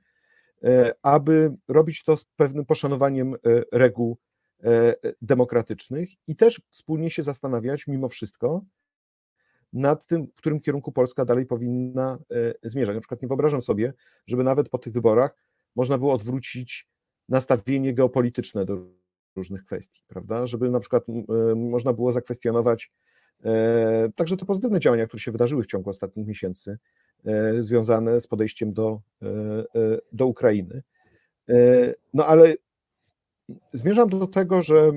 e, aby robić to z pewnym poszanowaniem e, reguł e, demokratycznych i też wspólnie się zastanawiać mimo wszystko nad tym, w którym kierunku Polska dalej powinna zmierzać. Na przykład nie wyobrażam sobie, żeby nawet po tych wyborach można było odwrócić nastawienie geopolityczne do różnych kwestii, prawda? Żeby na przykład można było zakwestionować także te pozytywne działania, które się wydarzyły w ciągu ostatnich miesięcy, E, związane z podejściem do, e, e, do Ukrainy. No ale zmierzam do tego, że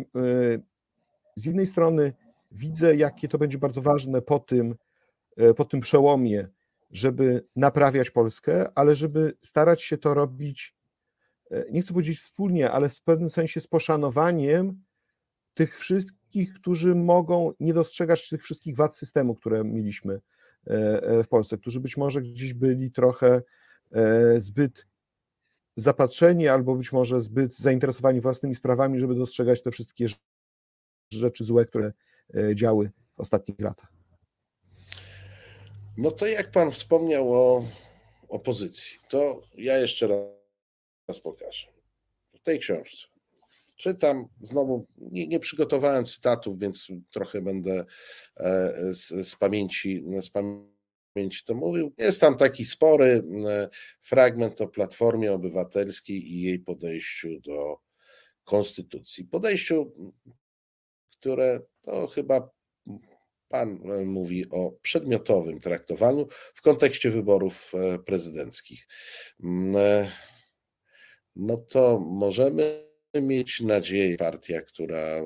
z jednej strony widzę, jakie to będzie bardzo ważne po tym, po tym przełomie, żeby naprawiać Polskę, ale żeby starać się to robić, nie chcę powiedzieć wspólnie, ale w pewnym sensie z poszanowaniem tych wszystkich, którzy mogą nie dostrzegać tych wszystkich wad systemu, które mieliśmy E, e, w Polsce, którzy być może gdzieś byli trochę e, zbyt zapatrzeni albo być może zbyt zainteresowani własnymi sprawami, żeby dostrzegać te wszystkie rzeczy złe, które działy w ostatnich latach. No to jak pan wspomniał o opozycji, to ja jeszcze raz pokażę. W tej książce czytam, znowu nie, nie przygotowałem cytatów, więc trochę będę e, z, z, pamięci, z pamięci to mówił. Jest tam taki spory e, fragment o Platformie Obywatelskiej i jej podejściu do konstytucji. Podejściu, które to chyba Pan mówi o przedmiotowym traktowaniu w kontekście wyborów e, prezydenckich. Mm, no to możemy mieć nadzieję, partia, która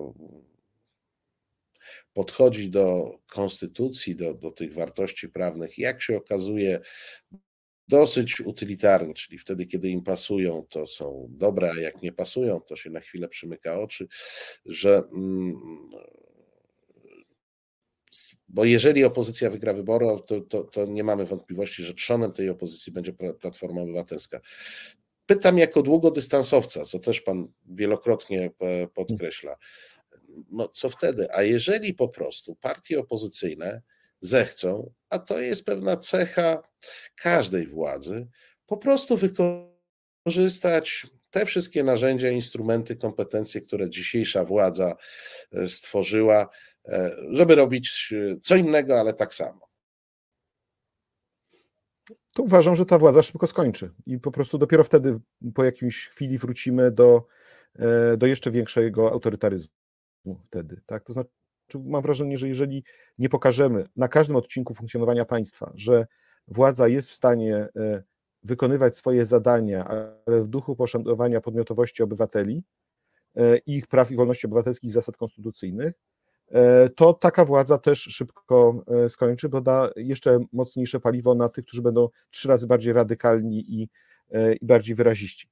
podchodzi do konstytucji, do, do tych wartości prawnych, jak się okazuje, dosyć utylitarnie, czyli wtedy, kiedy im pasują, to są dobre, a jak nie pasują, to się na chwilę przymyka oczy, że, mm, bo jeżeli opozycja wygra wybory, to, to, to nie mamy wątpliwości, że trzonem tej opozycji będzie Platforma Obywatelska. Pytam jako długodystansowca, co też pan wielokrotnie podkreśla, no co wtedy? A jeżeli po prostu partie opozycyjne zechcą, a to jest pewna cecha każdej władzy, po prostu wykorzystać te wszystkie narzędzia, instrumenty, kompetencje, które dzisiejsza władza e, stworzyła, e, żeby robić e, co innego, ale tak samo. To uważam, że ta władza szybko skończy i po prostu dopiero wtedy, po jakiejś chwili, wrócimy do, do jeszcze większego autorytaryzmu. Wtedy, tak? To znaczy, mam wrażenie, że jeżeli nie pokażemy na każdym odcinku funkcjonowania państwa, że władza jest w stanie wykonywać swoje zadania, ale w duchu poszanowania podmiotowości obywateli, e, ich praw i wolności obywatelskich, zasad konstytucyjnych, e, to taka władza też szybko e, skończy, bo da jeszcze mocniejsze paliwo na tych, którzy będą trzy razy bardziej radykalni i, i bardziej wyraziści.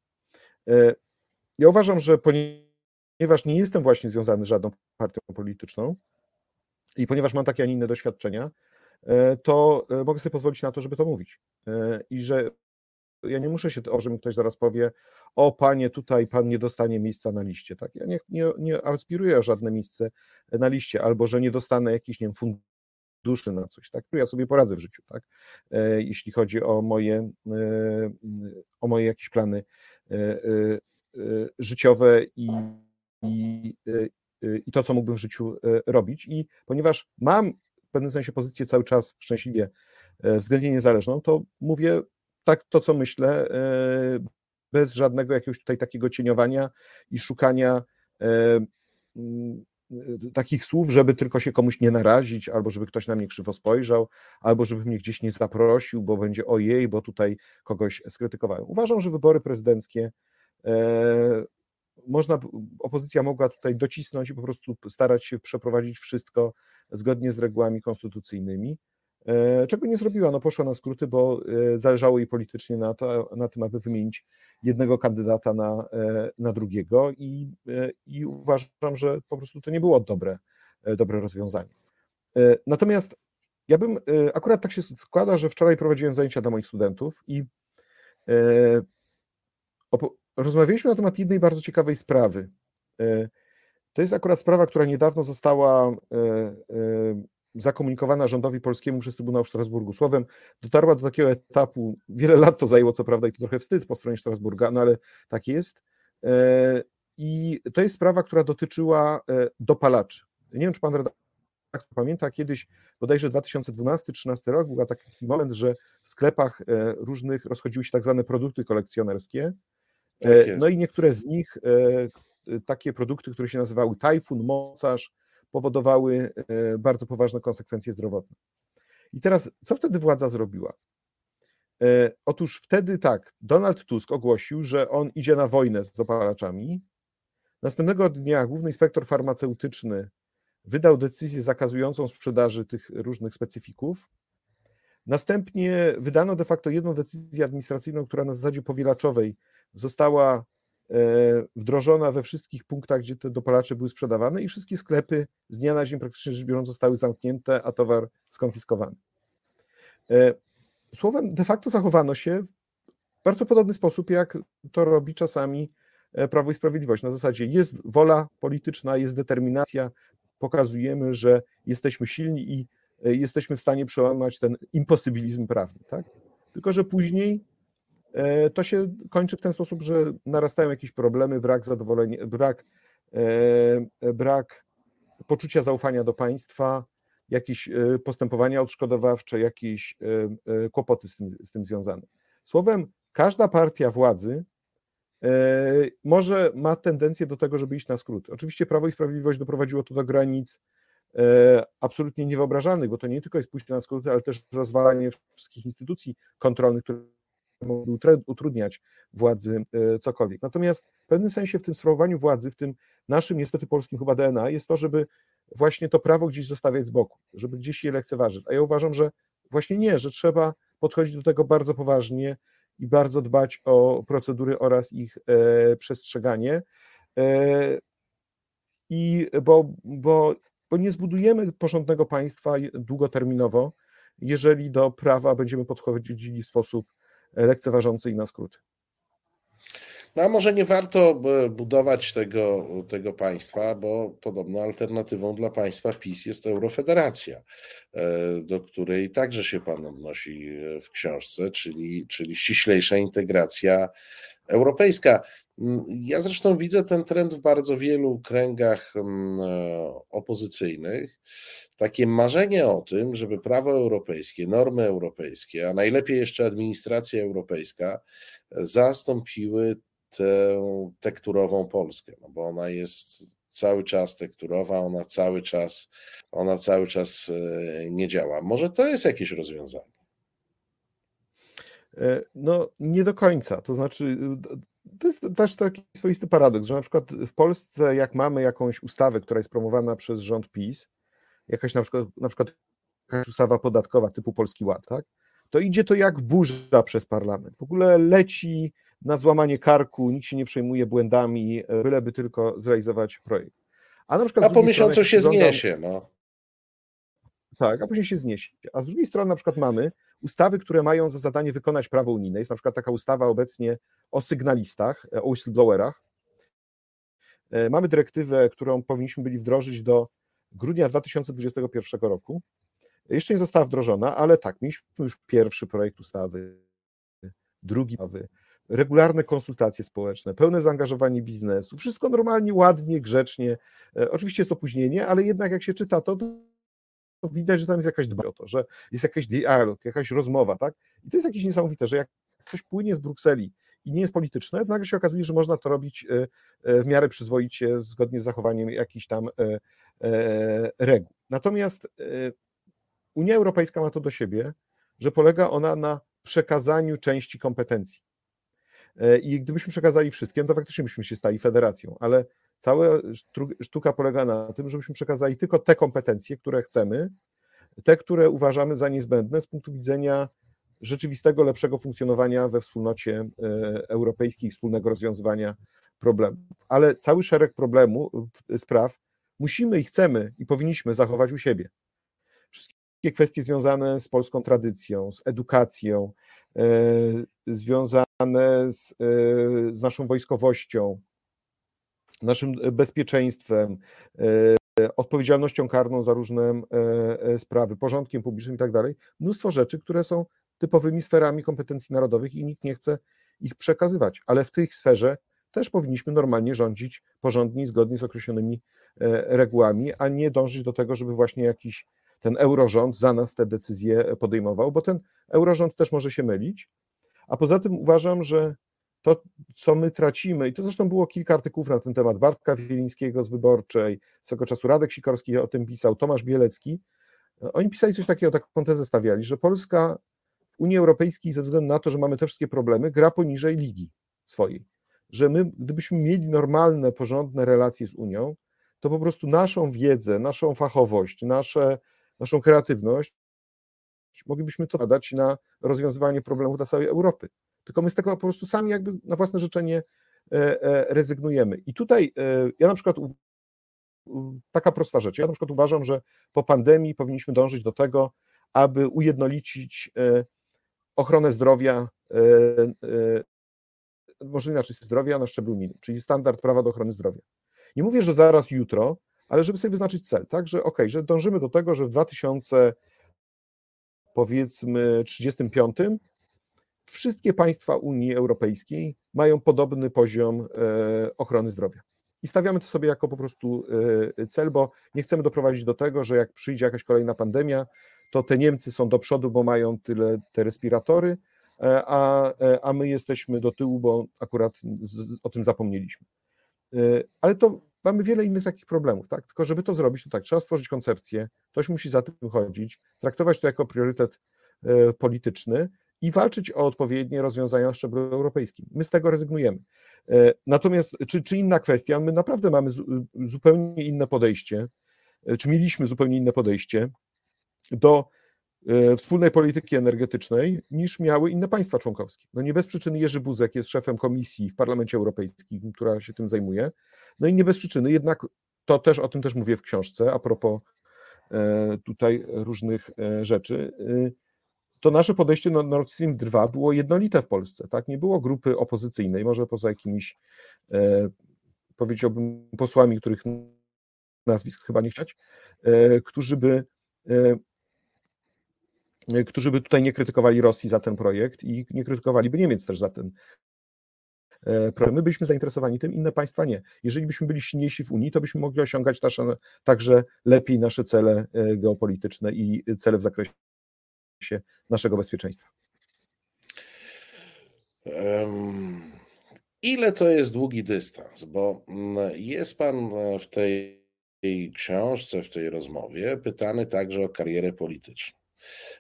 Ja uważam, że ponieważ nie jestem właśnie związany z żadną partią polityczną i ponieważ mam takie, a nie inne doświadczenia, to mogę sobie pozwolić na to, żeby to mówić. I że ja nie muszę się, o że mi ktoś zaraz powie, o panie, tutaj pan nie dostanie miejsca na liście. Tak? Ja nie, nie, nie aspiruję o żadne miejsce na liście, albo że nie dostanę jakiś nie wiem, funduszy na coś, tak? ja sobie poradzę w życiu, tak? E, jeśli chodzi o moje, e, o moje jakieś plany e, życiowe i, i, i to, co mógłbym w życiu robić. I ponieważ mam w pewnym sensie pozycję cały czas szczęśliwie względnie niezależną, to mówię tak to, co myślę, e, bez żadnego jakiegoś tutaj takiego cieniowania i szukania e, mm, takich słów, żeby tylko się komuś nie narazić, albo żeby ktoś na mnie krzywo spojrzał, albo żeby mnie gdzieś nie zaprosił, bo będzie ojej, bo tutaj kogoś skrytykowałem. Uważam, że wybory prezydenckie e, można, opozycja mogła tutaj docisnąć i po prostu starać się przeprowadzić wszystko zgodnie z regułami konstytucyjnymi. E, czego nie zrobiła? No poszła na skróty, bo e, zależało jej politycznie na, to, na tym, aby wymienić jednego kandydata na, e, na drugiego i, i uważam, że po prostu to nie było dobre, dobre rozwiązanie. Natomiast ja bym, akurat tak się składa, że wczoraj prowadziłem zajęcia dla moich studentów i rozmawialiśmy na temat jednej bardzo ciekawej sprawy. To jest akurat sprawa, która niedawno została zakomunikowana rządowi polskiemu przez Trybunał w Strasburgu. Słowem, dotarła do takiego etapu, wiele lat to zajęło, co prawda, i to trochę wstyd po stronie Strasburga, no ale tak jest. E, I to jest sprawa, która dotyczyła e, dopalaczy. Nie wiem, czy pan redaktor pamięta, kiedyś, bodajże 2012-2013 rok, był taki moment, że w sklepach e, różnych rozchodziły się tak zwane produkty kolekcjonerskie. Tak no i niektóre z nich, takie produkty, które się nazywały Tajfun, Mocarz, powodowały e, bardzo poważne konsekwencje zdrowotne. I teraz, co wtedy władza zrobiła? E, otóż wtedy tak, Donald Tusk ogłosił, że on idzie na wojnę z dopalaczami. Następnego dnia główny inspektor farmaceutyczny wydał decyzję zakazującą sprzedaży tych różnych specyfików. Następnie wydano de facto jedną decyzję administracyjną, która na zasadzie powielaczowej została E, wdrożona we wszystkich punktach, gdzie te dopalacze były sprzedawane i wszystkie sklepy z dnia na dzień praktycznie rzecz biorąc zostały zamknięte, a towar skonfiskowany. E, słowem, de facto zachowano się w bardzo podobny sposób, jak to robi czasami e, Prawo i Sprawiedliwość. Na zasadzie jest wola polityczna, jest determinacja, pokazujemy, że jesteśmy silni i jesteśmy w stanie przełamać ten imposybilizm prawny. Tak? Tylko, że później to się kończy w ten sposób, że narastają jakieś problemy, brak zadowolenia, brak, e, brak poczucia zaufania do państwa, jakieś e, postępowania odszkodowawcze, jakieś kłopoty z tym, z tym związane. Słowem, każda partia władzy może ma tendencję do tego, żeby iść na skrót. Oczywiście Prawo i Sprawiedliwość doprowadziło to do granic absolutnie niewyobrażalnych, bo to nie tylko jest pójście na skróty, ale też rozwalanie wszystkich instytucji kontrolnych, które mogły utrudniać władzy e, cokolwiek. Natomiast w pewnym sensie w tym sprawowaniu władzy, w tym naszym niestety polskim chyba DNA jest to, żeby właśnie to prawo gdzieś zostawiać z boku, żeby gdzieś je lekceważyć. A ja uważam, że właśnie nie, że trzeba podchodzić do tego bardzo poważnie i bardzo dbać o procedury oraz ich e, przestrzeganie. E, I bo, bo bo nie zbudujemy porządnego państwa długoterminowo, jeżeli do prawa będziemy podchodzili w sposób lekceważący i na skróty. No a może nie warto budować tego, tego państwa, bo podobno alternatywą dla państwa PiS jest Eurofederacja, e, do której także się pan odnosi w książce, czyli, czyli ściślejsza integracja europejska. Mm, ja zresztą widzę ten trend w bardzo wielu kręgach mm, e, opozycyjnych. Takie marzenie o tym, żeby prawo europejskie, normy europejskie, a najlepiej jeszcze administracja europejska zastąpiły tę tekturową Polskę, no bo ona jest cały czas tekturowa, ona cały czas, ona cały czas e, nie działa. Może to jest jakieś rozwiązanie? E, no, nie do końca. To znaczy, to jest też taki swoisty paradoks, że na przykład w Polsce, jak mamy jakąś ustawę, która jest promowana przez rząd PiS, jakaś na przykład, na przykład jakaś ustawa podatkowa typu Polski Ład, tak? to idzie to jak burza przez parlament. W ogóle leci na złamanie karku, nikt się nie przejmuje błędami, byleby tylko zrealizować projekt. A, na przykład a po miesiącu się zniesie. No. Tak, a później się zniesie. A z drugiej strony na przykład mamy ustawy, które mają za zadanie wykonać prawo unijne. Jest na przykład taka ustawa obecnie o sygnalistach, o whistleblowerach. E, mamy dyrektywę, którą powinniśmy byli wdrożyć do grudnia 2021 roku. Jeszcze nie została wdrożona, ale tak, mieliśmy już pierwszy projekt ustawy, drugi ustawy, regularne konsultacje społeczne, pełne zaangażowanie biznesu, wszystko normalnie, ładnie, grzecznie. E, oczywiście jest opóźnienie, ale jednak jak się czyta to, to widać, że tam jest jakaś dbałość o to, że jest jakiś dialog, jakaś rozmowa, tak? I to jest jakieś niesamowite, że jak coś płynie z Brukseli i nie jest polityczne, nagle się okazuje, że można to robić e, e, w miarę przyzwoicie, zgodnie z zachowaniem jakichś tam reguł. Natomiast Unia Europejska ma to do siebie, że polega ona na przekazaniu części kompetencji. E, I gdybyśmy przekazali wszystkie, to faktycznie byśmy się stali federacją, ale cała sztuka polega na tym, żebyśmy przekazali tylko te kompetencje, które chcemy, te, które uważamy za niezbędne z punktu widzenia rzeczywistego, lepszego funkcjonowania we wspólnocie e, europejskiej, wspólnego rozwiązywania problemów. Ale cały szereg problemów, spraw musimy i chcemy i powinniśmy zachować u siebie. Wszystkie kwestie związane z polską tradycją, z edukacją, e, związane z, e, z naszą wojskowością, naszym bezpieczeństwem, e, odpowiedzialnością karną za różne sprawy, porządkiem publicznym i tak dalej. Mnóstwo rzeczy, które są typowymi sferami kompetencji narodowych i nikt nie chce ich przekazywać, ale w tej sferze też powinniśmy normalnie rządzić porządnie, zgodnie z określonymi regułami, a nie dążyć do tego, żeby właśnie jakiś ten eurorząd za nas te decyzje podejmował, bo ten eurorząd też może się mylić. A poza tym uważam, że to, co my tracimy, i to zresztą było kilka artykułów na ten temat, Bartka Wielińskiego z Wyborczej, swego czasu Radek Sikorski o tym pisał, Tomasz Bielecki, oni pisali coś takiego, taką tezę stawiali, że Polska Unii Europejskiej ze względu na to, że mamy te wszystkie problemy, gra poniżej ligi swojej. Że my, gdybyśmy mieli normalne, porządne relacje z Unią, to po prostu naszą wiedzę, naszą fachowość, nasze naszą kreatywność, moglibyśmy to nadać na rozwiązywanie problemów dla całej Europy. Tylko my z tego po prostu sami jakby na własne życzenie e, e, rezygnujemy. I tutaj e, ja na przykład taka prosta rzecz. Ja na przykład uważam, że po pandemii powinniśmy dążyć do tego, aby ujednolicić ochronę zdrowia, może inaczej, zdrowia na szczeblu unijnym, czyli standard prawa do ochrony zdrowia. Nie mówię, że zaraz jutro, ale żeby sobie wyznaczyć cel, tak, że ok, że dążymy do tego, że w 2000 powiedzmy 35 wszystkie państwa Unii Europejskiej mają podobny poziom e, ochrony zdrowia. I stawiamy to sobie jako po prostu e, cel, bo nie chcemy doprowadzić do tego, że jak przyjdzie jakaś kolejna pandemia, to te Niemcy są do przodu, bo mają tyle te respiratory, e, a, a my jesteśmy do tyłu, bo akurat z, o tym zapomnieliśmy. Ale to mamy wiele innych takich problemów, tak? Tylko żeby to zrobić, to tak, trzeba stworzyć koncepcję, ktoś musi za tym chodzić, traktować to jako priorytet e, polityczny i walczyć o odpowiednie rozwiązania na szczeblu europejskim. My z tego rezygnujemy. E, natomiast, czy, czy inna kwestia, my naprawdę mamy zupełnie inne podejście, e, czy mieliśmy zupełnie inne podejście do E, wspólnej polityki energetycznej niż miały inne państwa członkowskie. No nie bez przyczyny Jerzy Buzek jest szefem komisji w Parlamencie Europejskim, która się tym zajmuje. No i nie bez przyczyny jednak to też o tym też mówię w książce, a propos tutaj różnych rzeczy to nasze podejście do Nord Stream 2 było jednolite w Polsce, tak? Nie było grupy opozycyjnej, może poza jakimiś, e, powiedziałbym, posłami, których nazwisk chyba nie chcieć, e, którzy by e, którzy by tutaj nie krytykowali Rosji za ten projekt i nie krytykowaliby Niemiec też za ten e, projekt. My byliśmy zainteresowani tym, inne państwa nie. Jeżeli byśmy byli silniejsi w Unii, to byśmy mogli osiągać nasze, także lepiej nasze cele e, geopolityczne i cele w zakresie naszego bezpieczeństwa. Ile to jest długi dystans? Bo mm, jest Pan w tej książce, w tej rozmowie pytany także o karierę polityczną.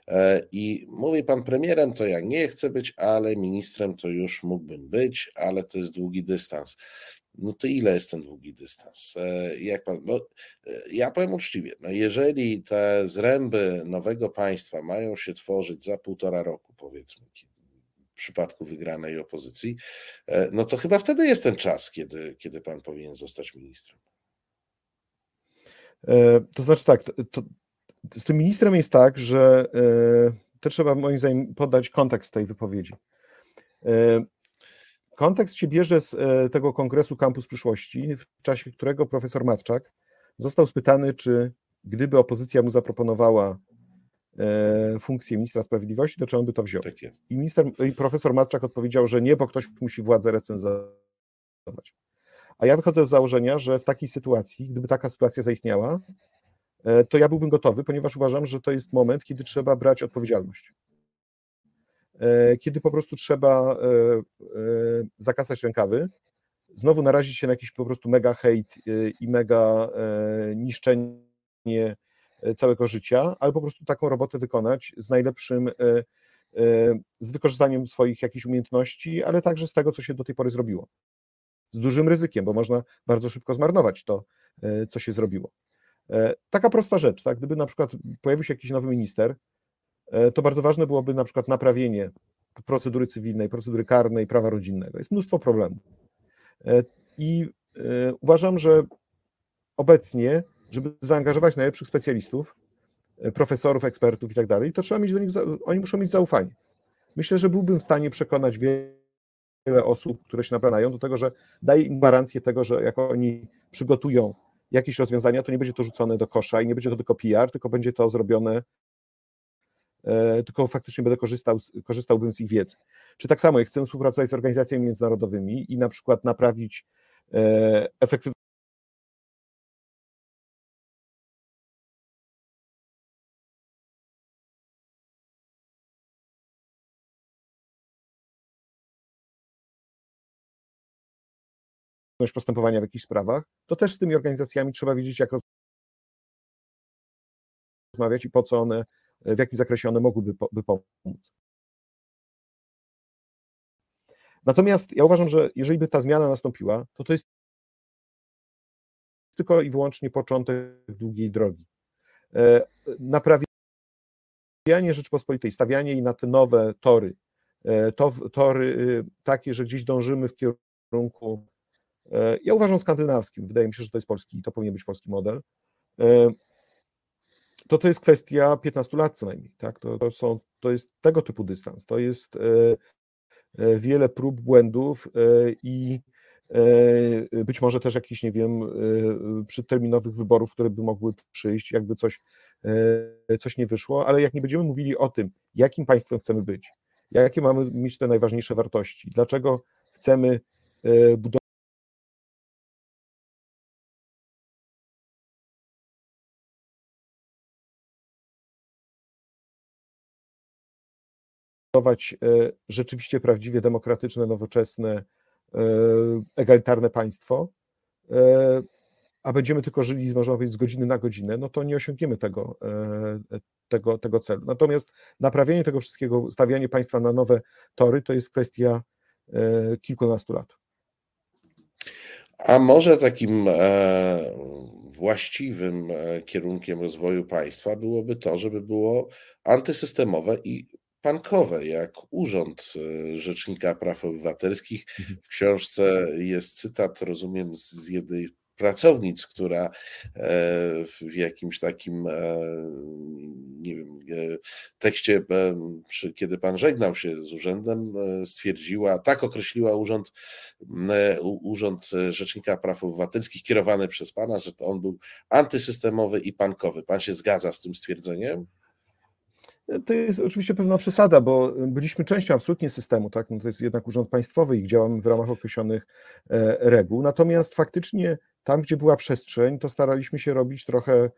E, I mówi pan premierem, to ja nie chcę być, ale ministrem to już mógłbym być, ale to jest długi dystans. No to ile jest ten długi dystans? E, jak pan, no, e, ja powiem uczciwie, no jeżeli te zręby nowego państwa mają się tworzyć za półtora roku, powiedzmy, w przypadku wygranej opozycji, no to chyba wtedy jest ten czas, kiedy, kiedy pan powinien zostać ministrem. To znaczy tak, to, z tym ministrem jest tak, że e, też trzeba moim zdaniem podać kontekst tej wypowiedzi. E, kontekst się bierze z e, tego kongresu Kampus Przyszłości, w czasie którego profesor Matczak został spytany, czy gdyby opozycja mu zaproponowała funkcję ministra sprawiedliwości, to czy on by to wziął. Tak I, minister, I profesor Matczak odpowiedział, że nie, bo ktoś musi władzę recenzować. A ja wychodzę z założenia, że w takiej sytuacji, gdyby taka sytuacja zaistniała, to ja byłbym gotowy, ponieważ uważam, że to jest moment, kiedy trzeba brać odpowiedzialność. E, kiedy po prostu trzeba e, zakasać rękawy, znowu narazić się na jakiś po prostu mega hejt i mega niszczenie całego życia, ale po prostu taką robotę wykonać z najlepszym, z wykorzystaniem swoich jakichś umiejętności, ale także z tego, co się do tej pory zrobiło. Z dużym ryzykiem, bo można bardzo szybko zmarnować to, co się zrobiło. E, taka prosta rzecz, tak? Gdyby na przykład pojawił się jakiś nowy minister, e, to bardzo ważne byłoby na przykład naprawienie procedury cywilnej, procedury karnej, prawa rodzinnego. Jest mnóstwo problemów. E, I uważam, że obecnie, żeby zaangażować najlepszych specjalistów, profesorów, ekspertów i tak dalej, to trzeba mieć do nich, oni muszą mieć zaufanie. Myślę, że byłbym w stanie przekonać wiele osób, które się nabranają do tego, że daje im gwarancję tego, że jak oni przygotują jakieś rozwiązania, to nie będzie to rzucone do kosza i nie będzie to tylko PR, tylko będzie to zrobione, e, tylko faktycznie będę korzystał, korzystałbym z ich wiedzy. Czy tak samo, jak chcę współpracować z organizacjami międzynarodowymi i na przykład naprawić e, efektywność postępowania w jakichś sprawach, to też z tymi organizacjami trzeba wiedzieć, jak rozmawiać i po co one, w jakim zakresie one mogłyby by pomóc. Natomiast ja uważam, że jeżeli by ta zmiana nastąpiła, to to jest tylko i wyłącznie początek długiej drogi. E, naprawianie Rzeczypospolitej, stawianie jej na te nowe tory, e, to, tory y, takie, że gdzieś dążymy w kierunku ja uważam skandynawskim, wydaje mi się, że to jest polski, to powinien być polski model. E, to to jest kwestia 15 lat co najmniej, tak? To, to, są, to jest tego typu dystans, to jest e, wiele prób, błędów i być może też jakichś, nie wiem, przedterminowych wyborów, które by mogły przyjść, jakby coś, coś nie wyszło, ale jak nie będziemy mówili o tym, jakim państwem chcemy być, jakie mamy mieć te najważniejsze wartości, dlaczego chcemy budować budować e, rzeczywiście prawdziwie demokratyczne, nowoczesne, e, egalitarne państwo, e, a będziemy tylko żyli, można powiedzieć, z godziny na godzinę, no to nie osiągniemy tego, tego, tego celu. Natomiast naprawienie tego wszystkiego, stawianie państwa na nowe tory, to jest kwestia kilkunastu lat. A może takim właściwym kierunkiem rozwoju państwa byłoby to, żeby było antysystemowe i pankowe, jak Urząd e, Rzecznika Praw Obywatelskich. Mhm. W książce jest cytat, rozumiem, z jednej pracownic, która w jakimś takim nie wiem, tekście, przy, kiedy pan żegnał się z urzędem, stwierdziła, tak określiła urząd, urząd Rzecznika Praw Obywatelskich kierowany przez pana, że to on był antysystemowy i pankowy. Pan się zgadza z tym stwierdzeniem? To jest oczywiście pewna przesada, bo byliśmy częścią absolutnie systemu, tak? No to jest jednak urząd państwowy i działamy w ramach określonych e, reguł. Natomiast faktycznie tam, gdzie była przestrzeń, to staraliśmy się robić trochę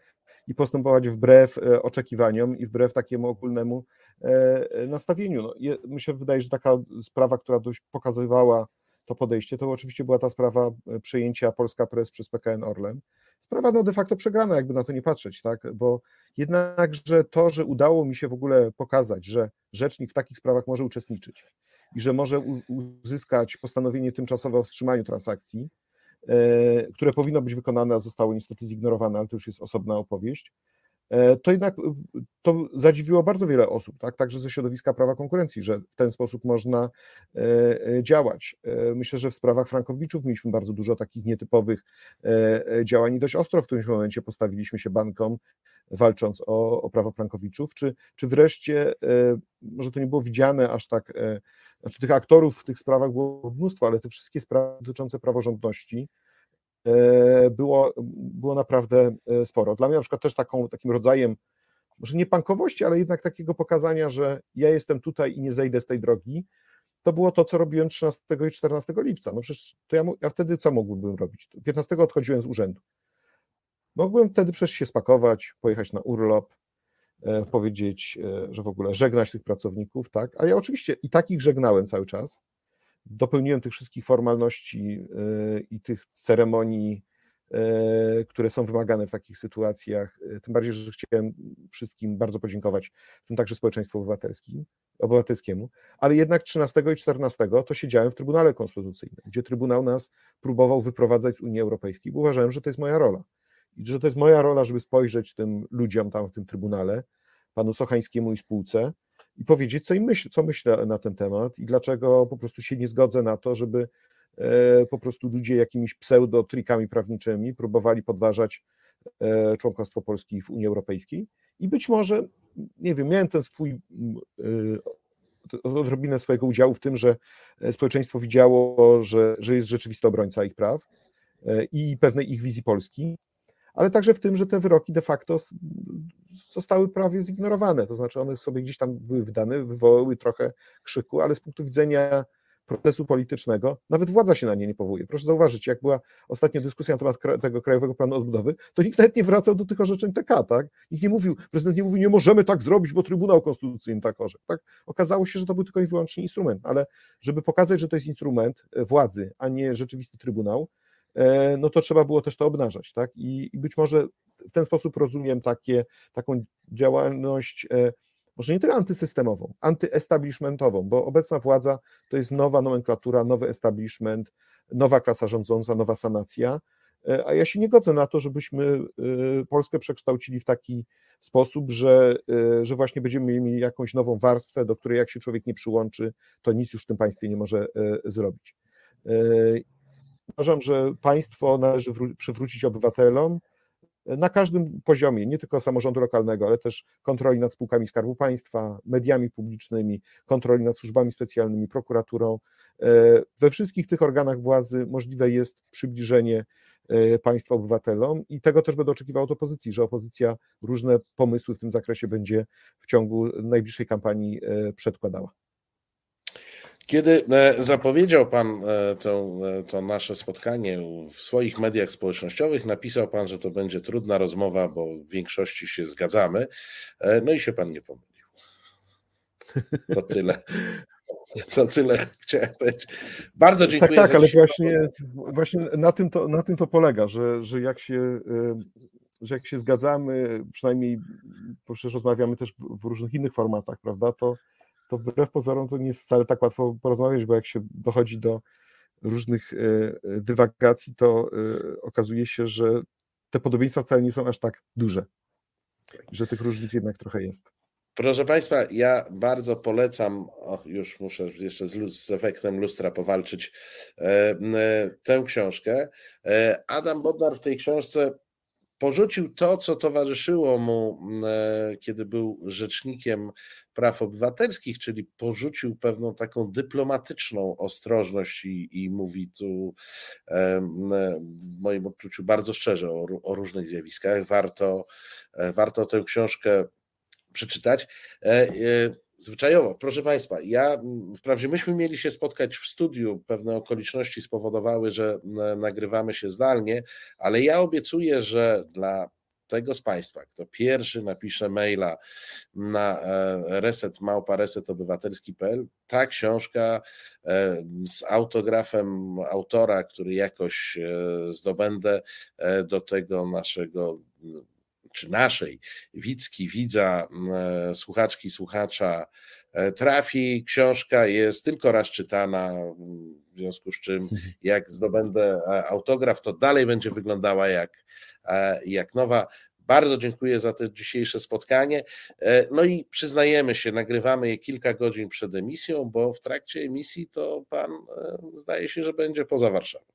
i postępować wbrew e, oczekiwaniom i wbrew takiemu ogólnemu e, nastawieniu. No, myślę, wydaje, że taka sprawa, która dość pokazywała to podejście, to oczywiście była ta sprawa przejęcia Polska Press przez PKN Orlen. Sprawa no de facto przegrana, jakby na to nie patrzeć, tak? Bo jednakże to, że udało mi się w ogóle pokazać, że rzecznik w takich sprawach może uczestniczyć i że może uzyskać postanowienie tymczasowe o wstrzymaniu transakcji, e, które powinno być wykonane, a zostało niestety zignorowane, ale to już jest osobna opowieść, to jednak e, to zadziwiło bardzo wiele osób, tak? także ze środowiska prawa konkurencji, że w ten sposób można e, działać. Myślę, że w sprawach Frankowiczów mieliśmy bardzo dużo takich nietypowych działań i dość ostro w którymś momencie postawiliśmy się bankom, walcząc o, o prawo Frankowiczów, czy, czy wreszcie, może to nie było widziane aż tak, znaczy tych aktorów w tych sprawach było mnóstwo, ale te wszystkie sprawy dotyczące praworządności, E, było, było naprawdę e, sporo. Dla mnie na przykład też taką, takim rodzajem, może nie pankowości, ale jednak takiego pokazania, że ja jestem tutaj i nie zejdę z tej drogi, to było to, co robiłem 13 i 14 lipca. No przecież to ja, ja wtedy co mógłbym robić? 15 odchodziłem z urzędu. Mogłem wtedy przecież się spakować, pojechać na urlop, e, powiedzieć, że w ogóle żegnać tych pracowników, tak? A ja oczywiście i takich żegnałem cały czas, dopełniłem tych wszystkich formalności e, i tych ceremonii, e, które są wymagane w takich sytuacjach. E, tym bardziej, że chciałem wszystkim bardzo podziękować, w tym także społeczeństwu obywatelskim, obywatelskiemu, ale jednak 13 i 14 to siedziałem w Trybunale Konstytucyjnym, gdzie Trybunał nas próbował wyprowadzać z Unii Europejskiej, bo uważałem, że to jest moja rola. I że to jest moja rola, żeby spojrzeć tym ludziom tam w tym Trybunale, panu Sochańskiemu i spółce, i powiedzieć, co, im myśl, co myślę na ten temat i dlaczego po prostu się nie zgodzę na to, żeby e, po prostu ludzie jakimiś pseudo-trikami prawniczymi próbowali podważać e, członkostwo Polski w Unii Europejskiej. I być może, nie wiem, miałem ten swój e, odrobinę swojego udziału w tym, że społeczeństwo widziało, że, że jest rzeczywisty obrońca ich praw i pewnej ich wizji Polski, ale także w tym, że te wyroki de facto zostały prawie zignorowane. To znaczy, one sobie gdzieś tam były wydane, wywołały trochę krzyku, ale z punktu widzenia procesu politycznego, nawet władza się na nie nie powołuje. Proszę zauważyć, jak była ostatnia dyskusja na temat tego Krajowego Planu Odbudowy, to nikt nawet nie wracał do tych orzeczeń TK, tak? Nikt nie mówił, prezydent nie mówił, nie możemy tak zrobić, bo Trybunał Konstytucyjny tak orzekł, tak? Okazało się, że to był tylko i wyłącznie instrument, ale żeby pokazać, że to jest instrument władzy, a nie rzeczywisty Trybunał, E, no to trzeba było też to obnażać, tak? I, i być może w ten sposób rozumiem takie, taką działalność, e, może nie tyle antysystemową, antyestablishmentową, bo obecna władza to jest nowa nomenklatura, nowy establishment, nowa klasa rządząca, nowa sanacja, e, a ja się nie godzę na to, żebyśmy Polskę przekształcili w taki sposób, że, że właśnie będziemy mieli jakąś nową warstwę, do której jak się człowiek nie przyłączy, to nic już w tym państwie nie może zrobić. Uważam, że państwo należy przywrócić obywatelom na każdym poziomie, nie tylko samorządu lokalnego, ale też kontroli nad spółkami Skarbu Państwa, mediami publicznymi, kontroli nad służbami specjalnymi, prokuraturą. E, we wszystkich tych organach władzy możliwe jest przybliżenie e, państwa obywatelom i tego też będę oczekiwał od opozycji, że opozycja różne pomysły w tym zakresie będzie w ciągu najbliższej kampanii e, przedkładała. Kiedy e, zapowiedział Pan e, to, e, to nasze spotkanie w swoich mediach społecznościowych, napisał Pan, że to będzie trudna rozmowa, bo w większości się zgadzamy. No i się Pan nie pomylił. To tyle. To tyle chciałem powiedzieć. Bardzo dziękuję. Tak, tak ale właśnie, właśnie na, tym to, na tym to polega, że, że jak się że jak się zgadzamy, przynajmniej przecież rozmawiamy też w różnych innych formatach, prawda, to, to wbrew pozorom to nie jest wcale tak łatwo porozmawiać, bo jak się dochodzi do różnych e, e, dywagacji, to e, okazuje się, że te podobieństwa wcale nie są aż tak duże, że tych różnic jednak trochę jest. Proszę Państwa, ja bardzo polecam, o, już muszę jeszcze z, z, efektem lustra powalczyć, e, tę książkę. Adam Bodnar w tej książce porzucił to, co towarzyszyło mu, e, kiedy był rzecznikiem praw obywatelskich, czyli porzucił pewną taką dyplomatyczną ostrożność i, i mówi tu e, w moim odczuciu bardzo szczerze o, o różnych zjawiskach. Warto, e, warto tę książkę przeczytać. Zwyczajowo, proszę Państwa, ja wprawdzie myśmy mieli się spotkać w studiu, pewne okoliczności spowodowały, że nagrywamy się zdalnie, ale ja obiecuję, że dla tego z Państwa, kto pierwszy napisze maila na e, reset ta książka e, z autografem autora, który jakoś e, zdobędę do tego naszego czy naszej widzki, widza, e, słuchaczki, słuchacza e, trafi. Książka jest tylko raz czytana, w związku z czym mhm. jak zdobędę e, autograf, to dalej będzie wyglądała jak, jak nowa. Bardzo dziękuję za to dzisiejsze spotkanie. No i przyznajemy się, nagrywamy je kilka godzin przed emisją, bo w trakcie emisji to pan zdaje się, że będzie poza Warszawą.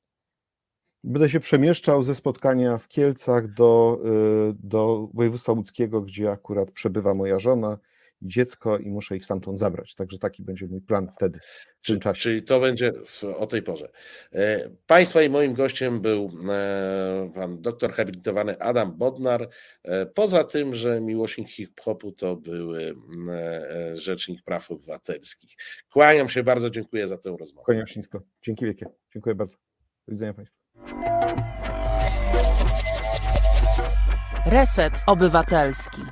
Będę się przemieszczał ze spotkania w Kielcach do, y, do województwa łódzkiego, gdzie akurat przebywa moja żona i dziecko i muszę ich stamtąd zabrać. Także taki będzie mój plan wtedy, w tym czasie. Czyli to będzie w, o tej porze. E, państwa i moim gościem był e, pan doktor habilitowany Adam Bodnar. E, poza tym, że miłośnik hip-hopu to był rzecznik praw obywatelskich. Kłaniam się bardzo, dziękuję za tę rozmowę. Kłaniam się nisko. Dzięki wielkie. Dziękuję bardzo. Do widzenia Państwu. Reset Obywatelski.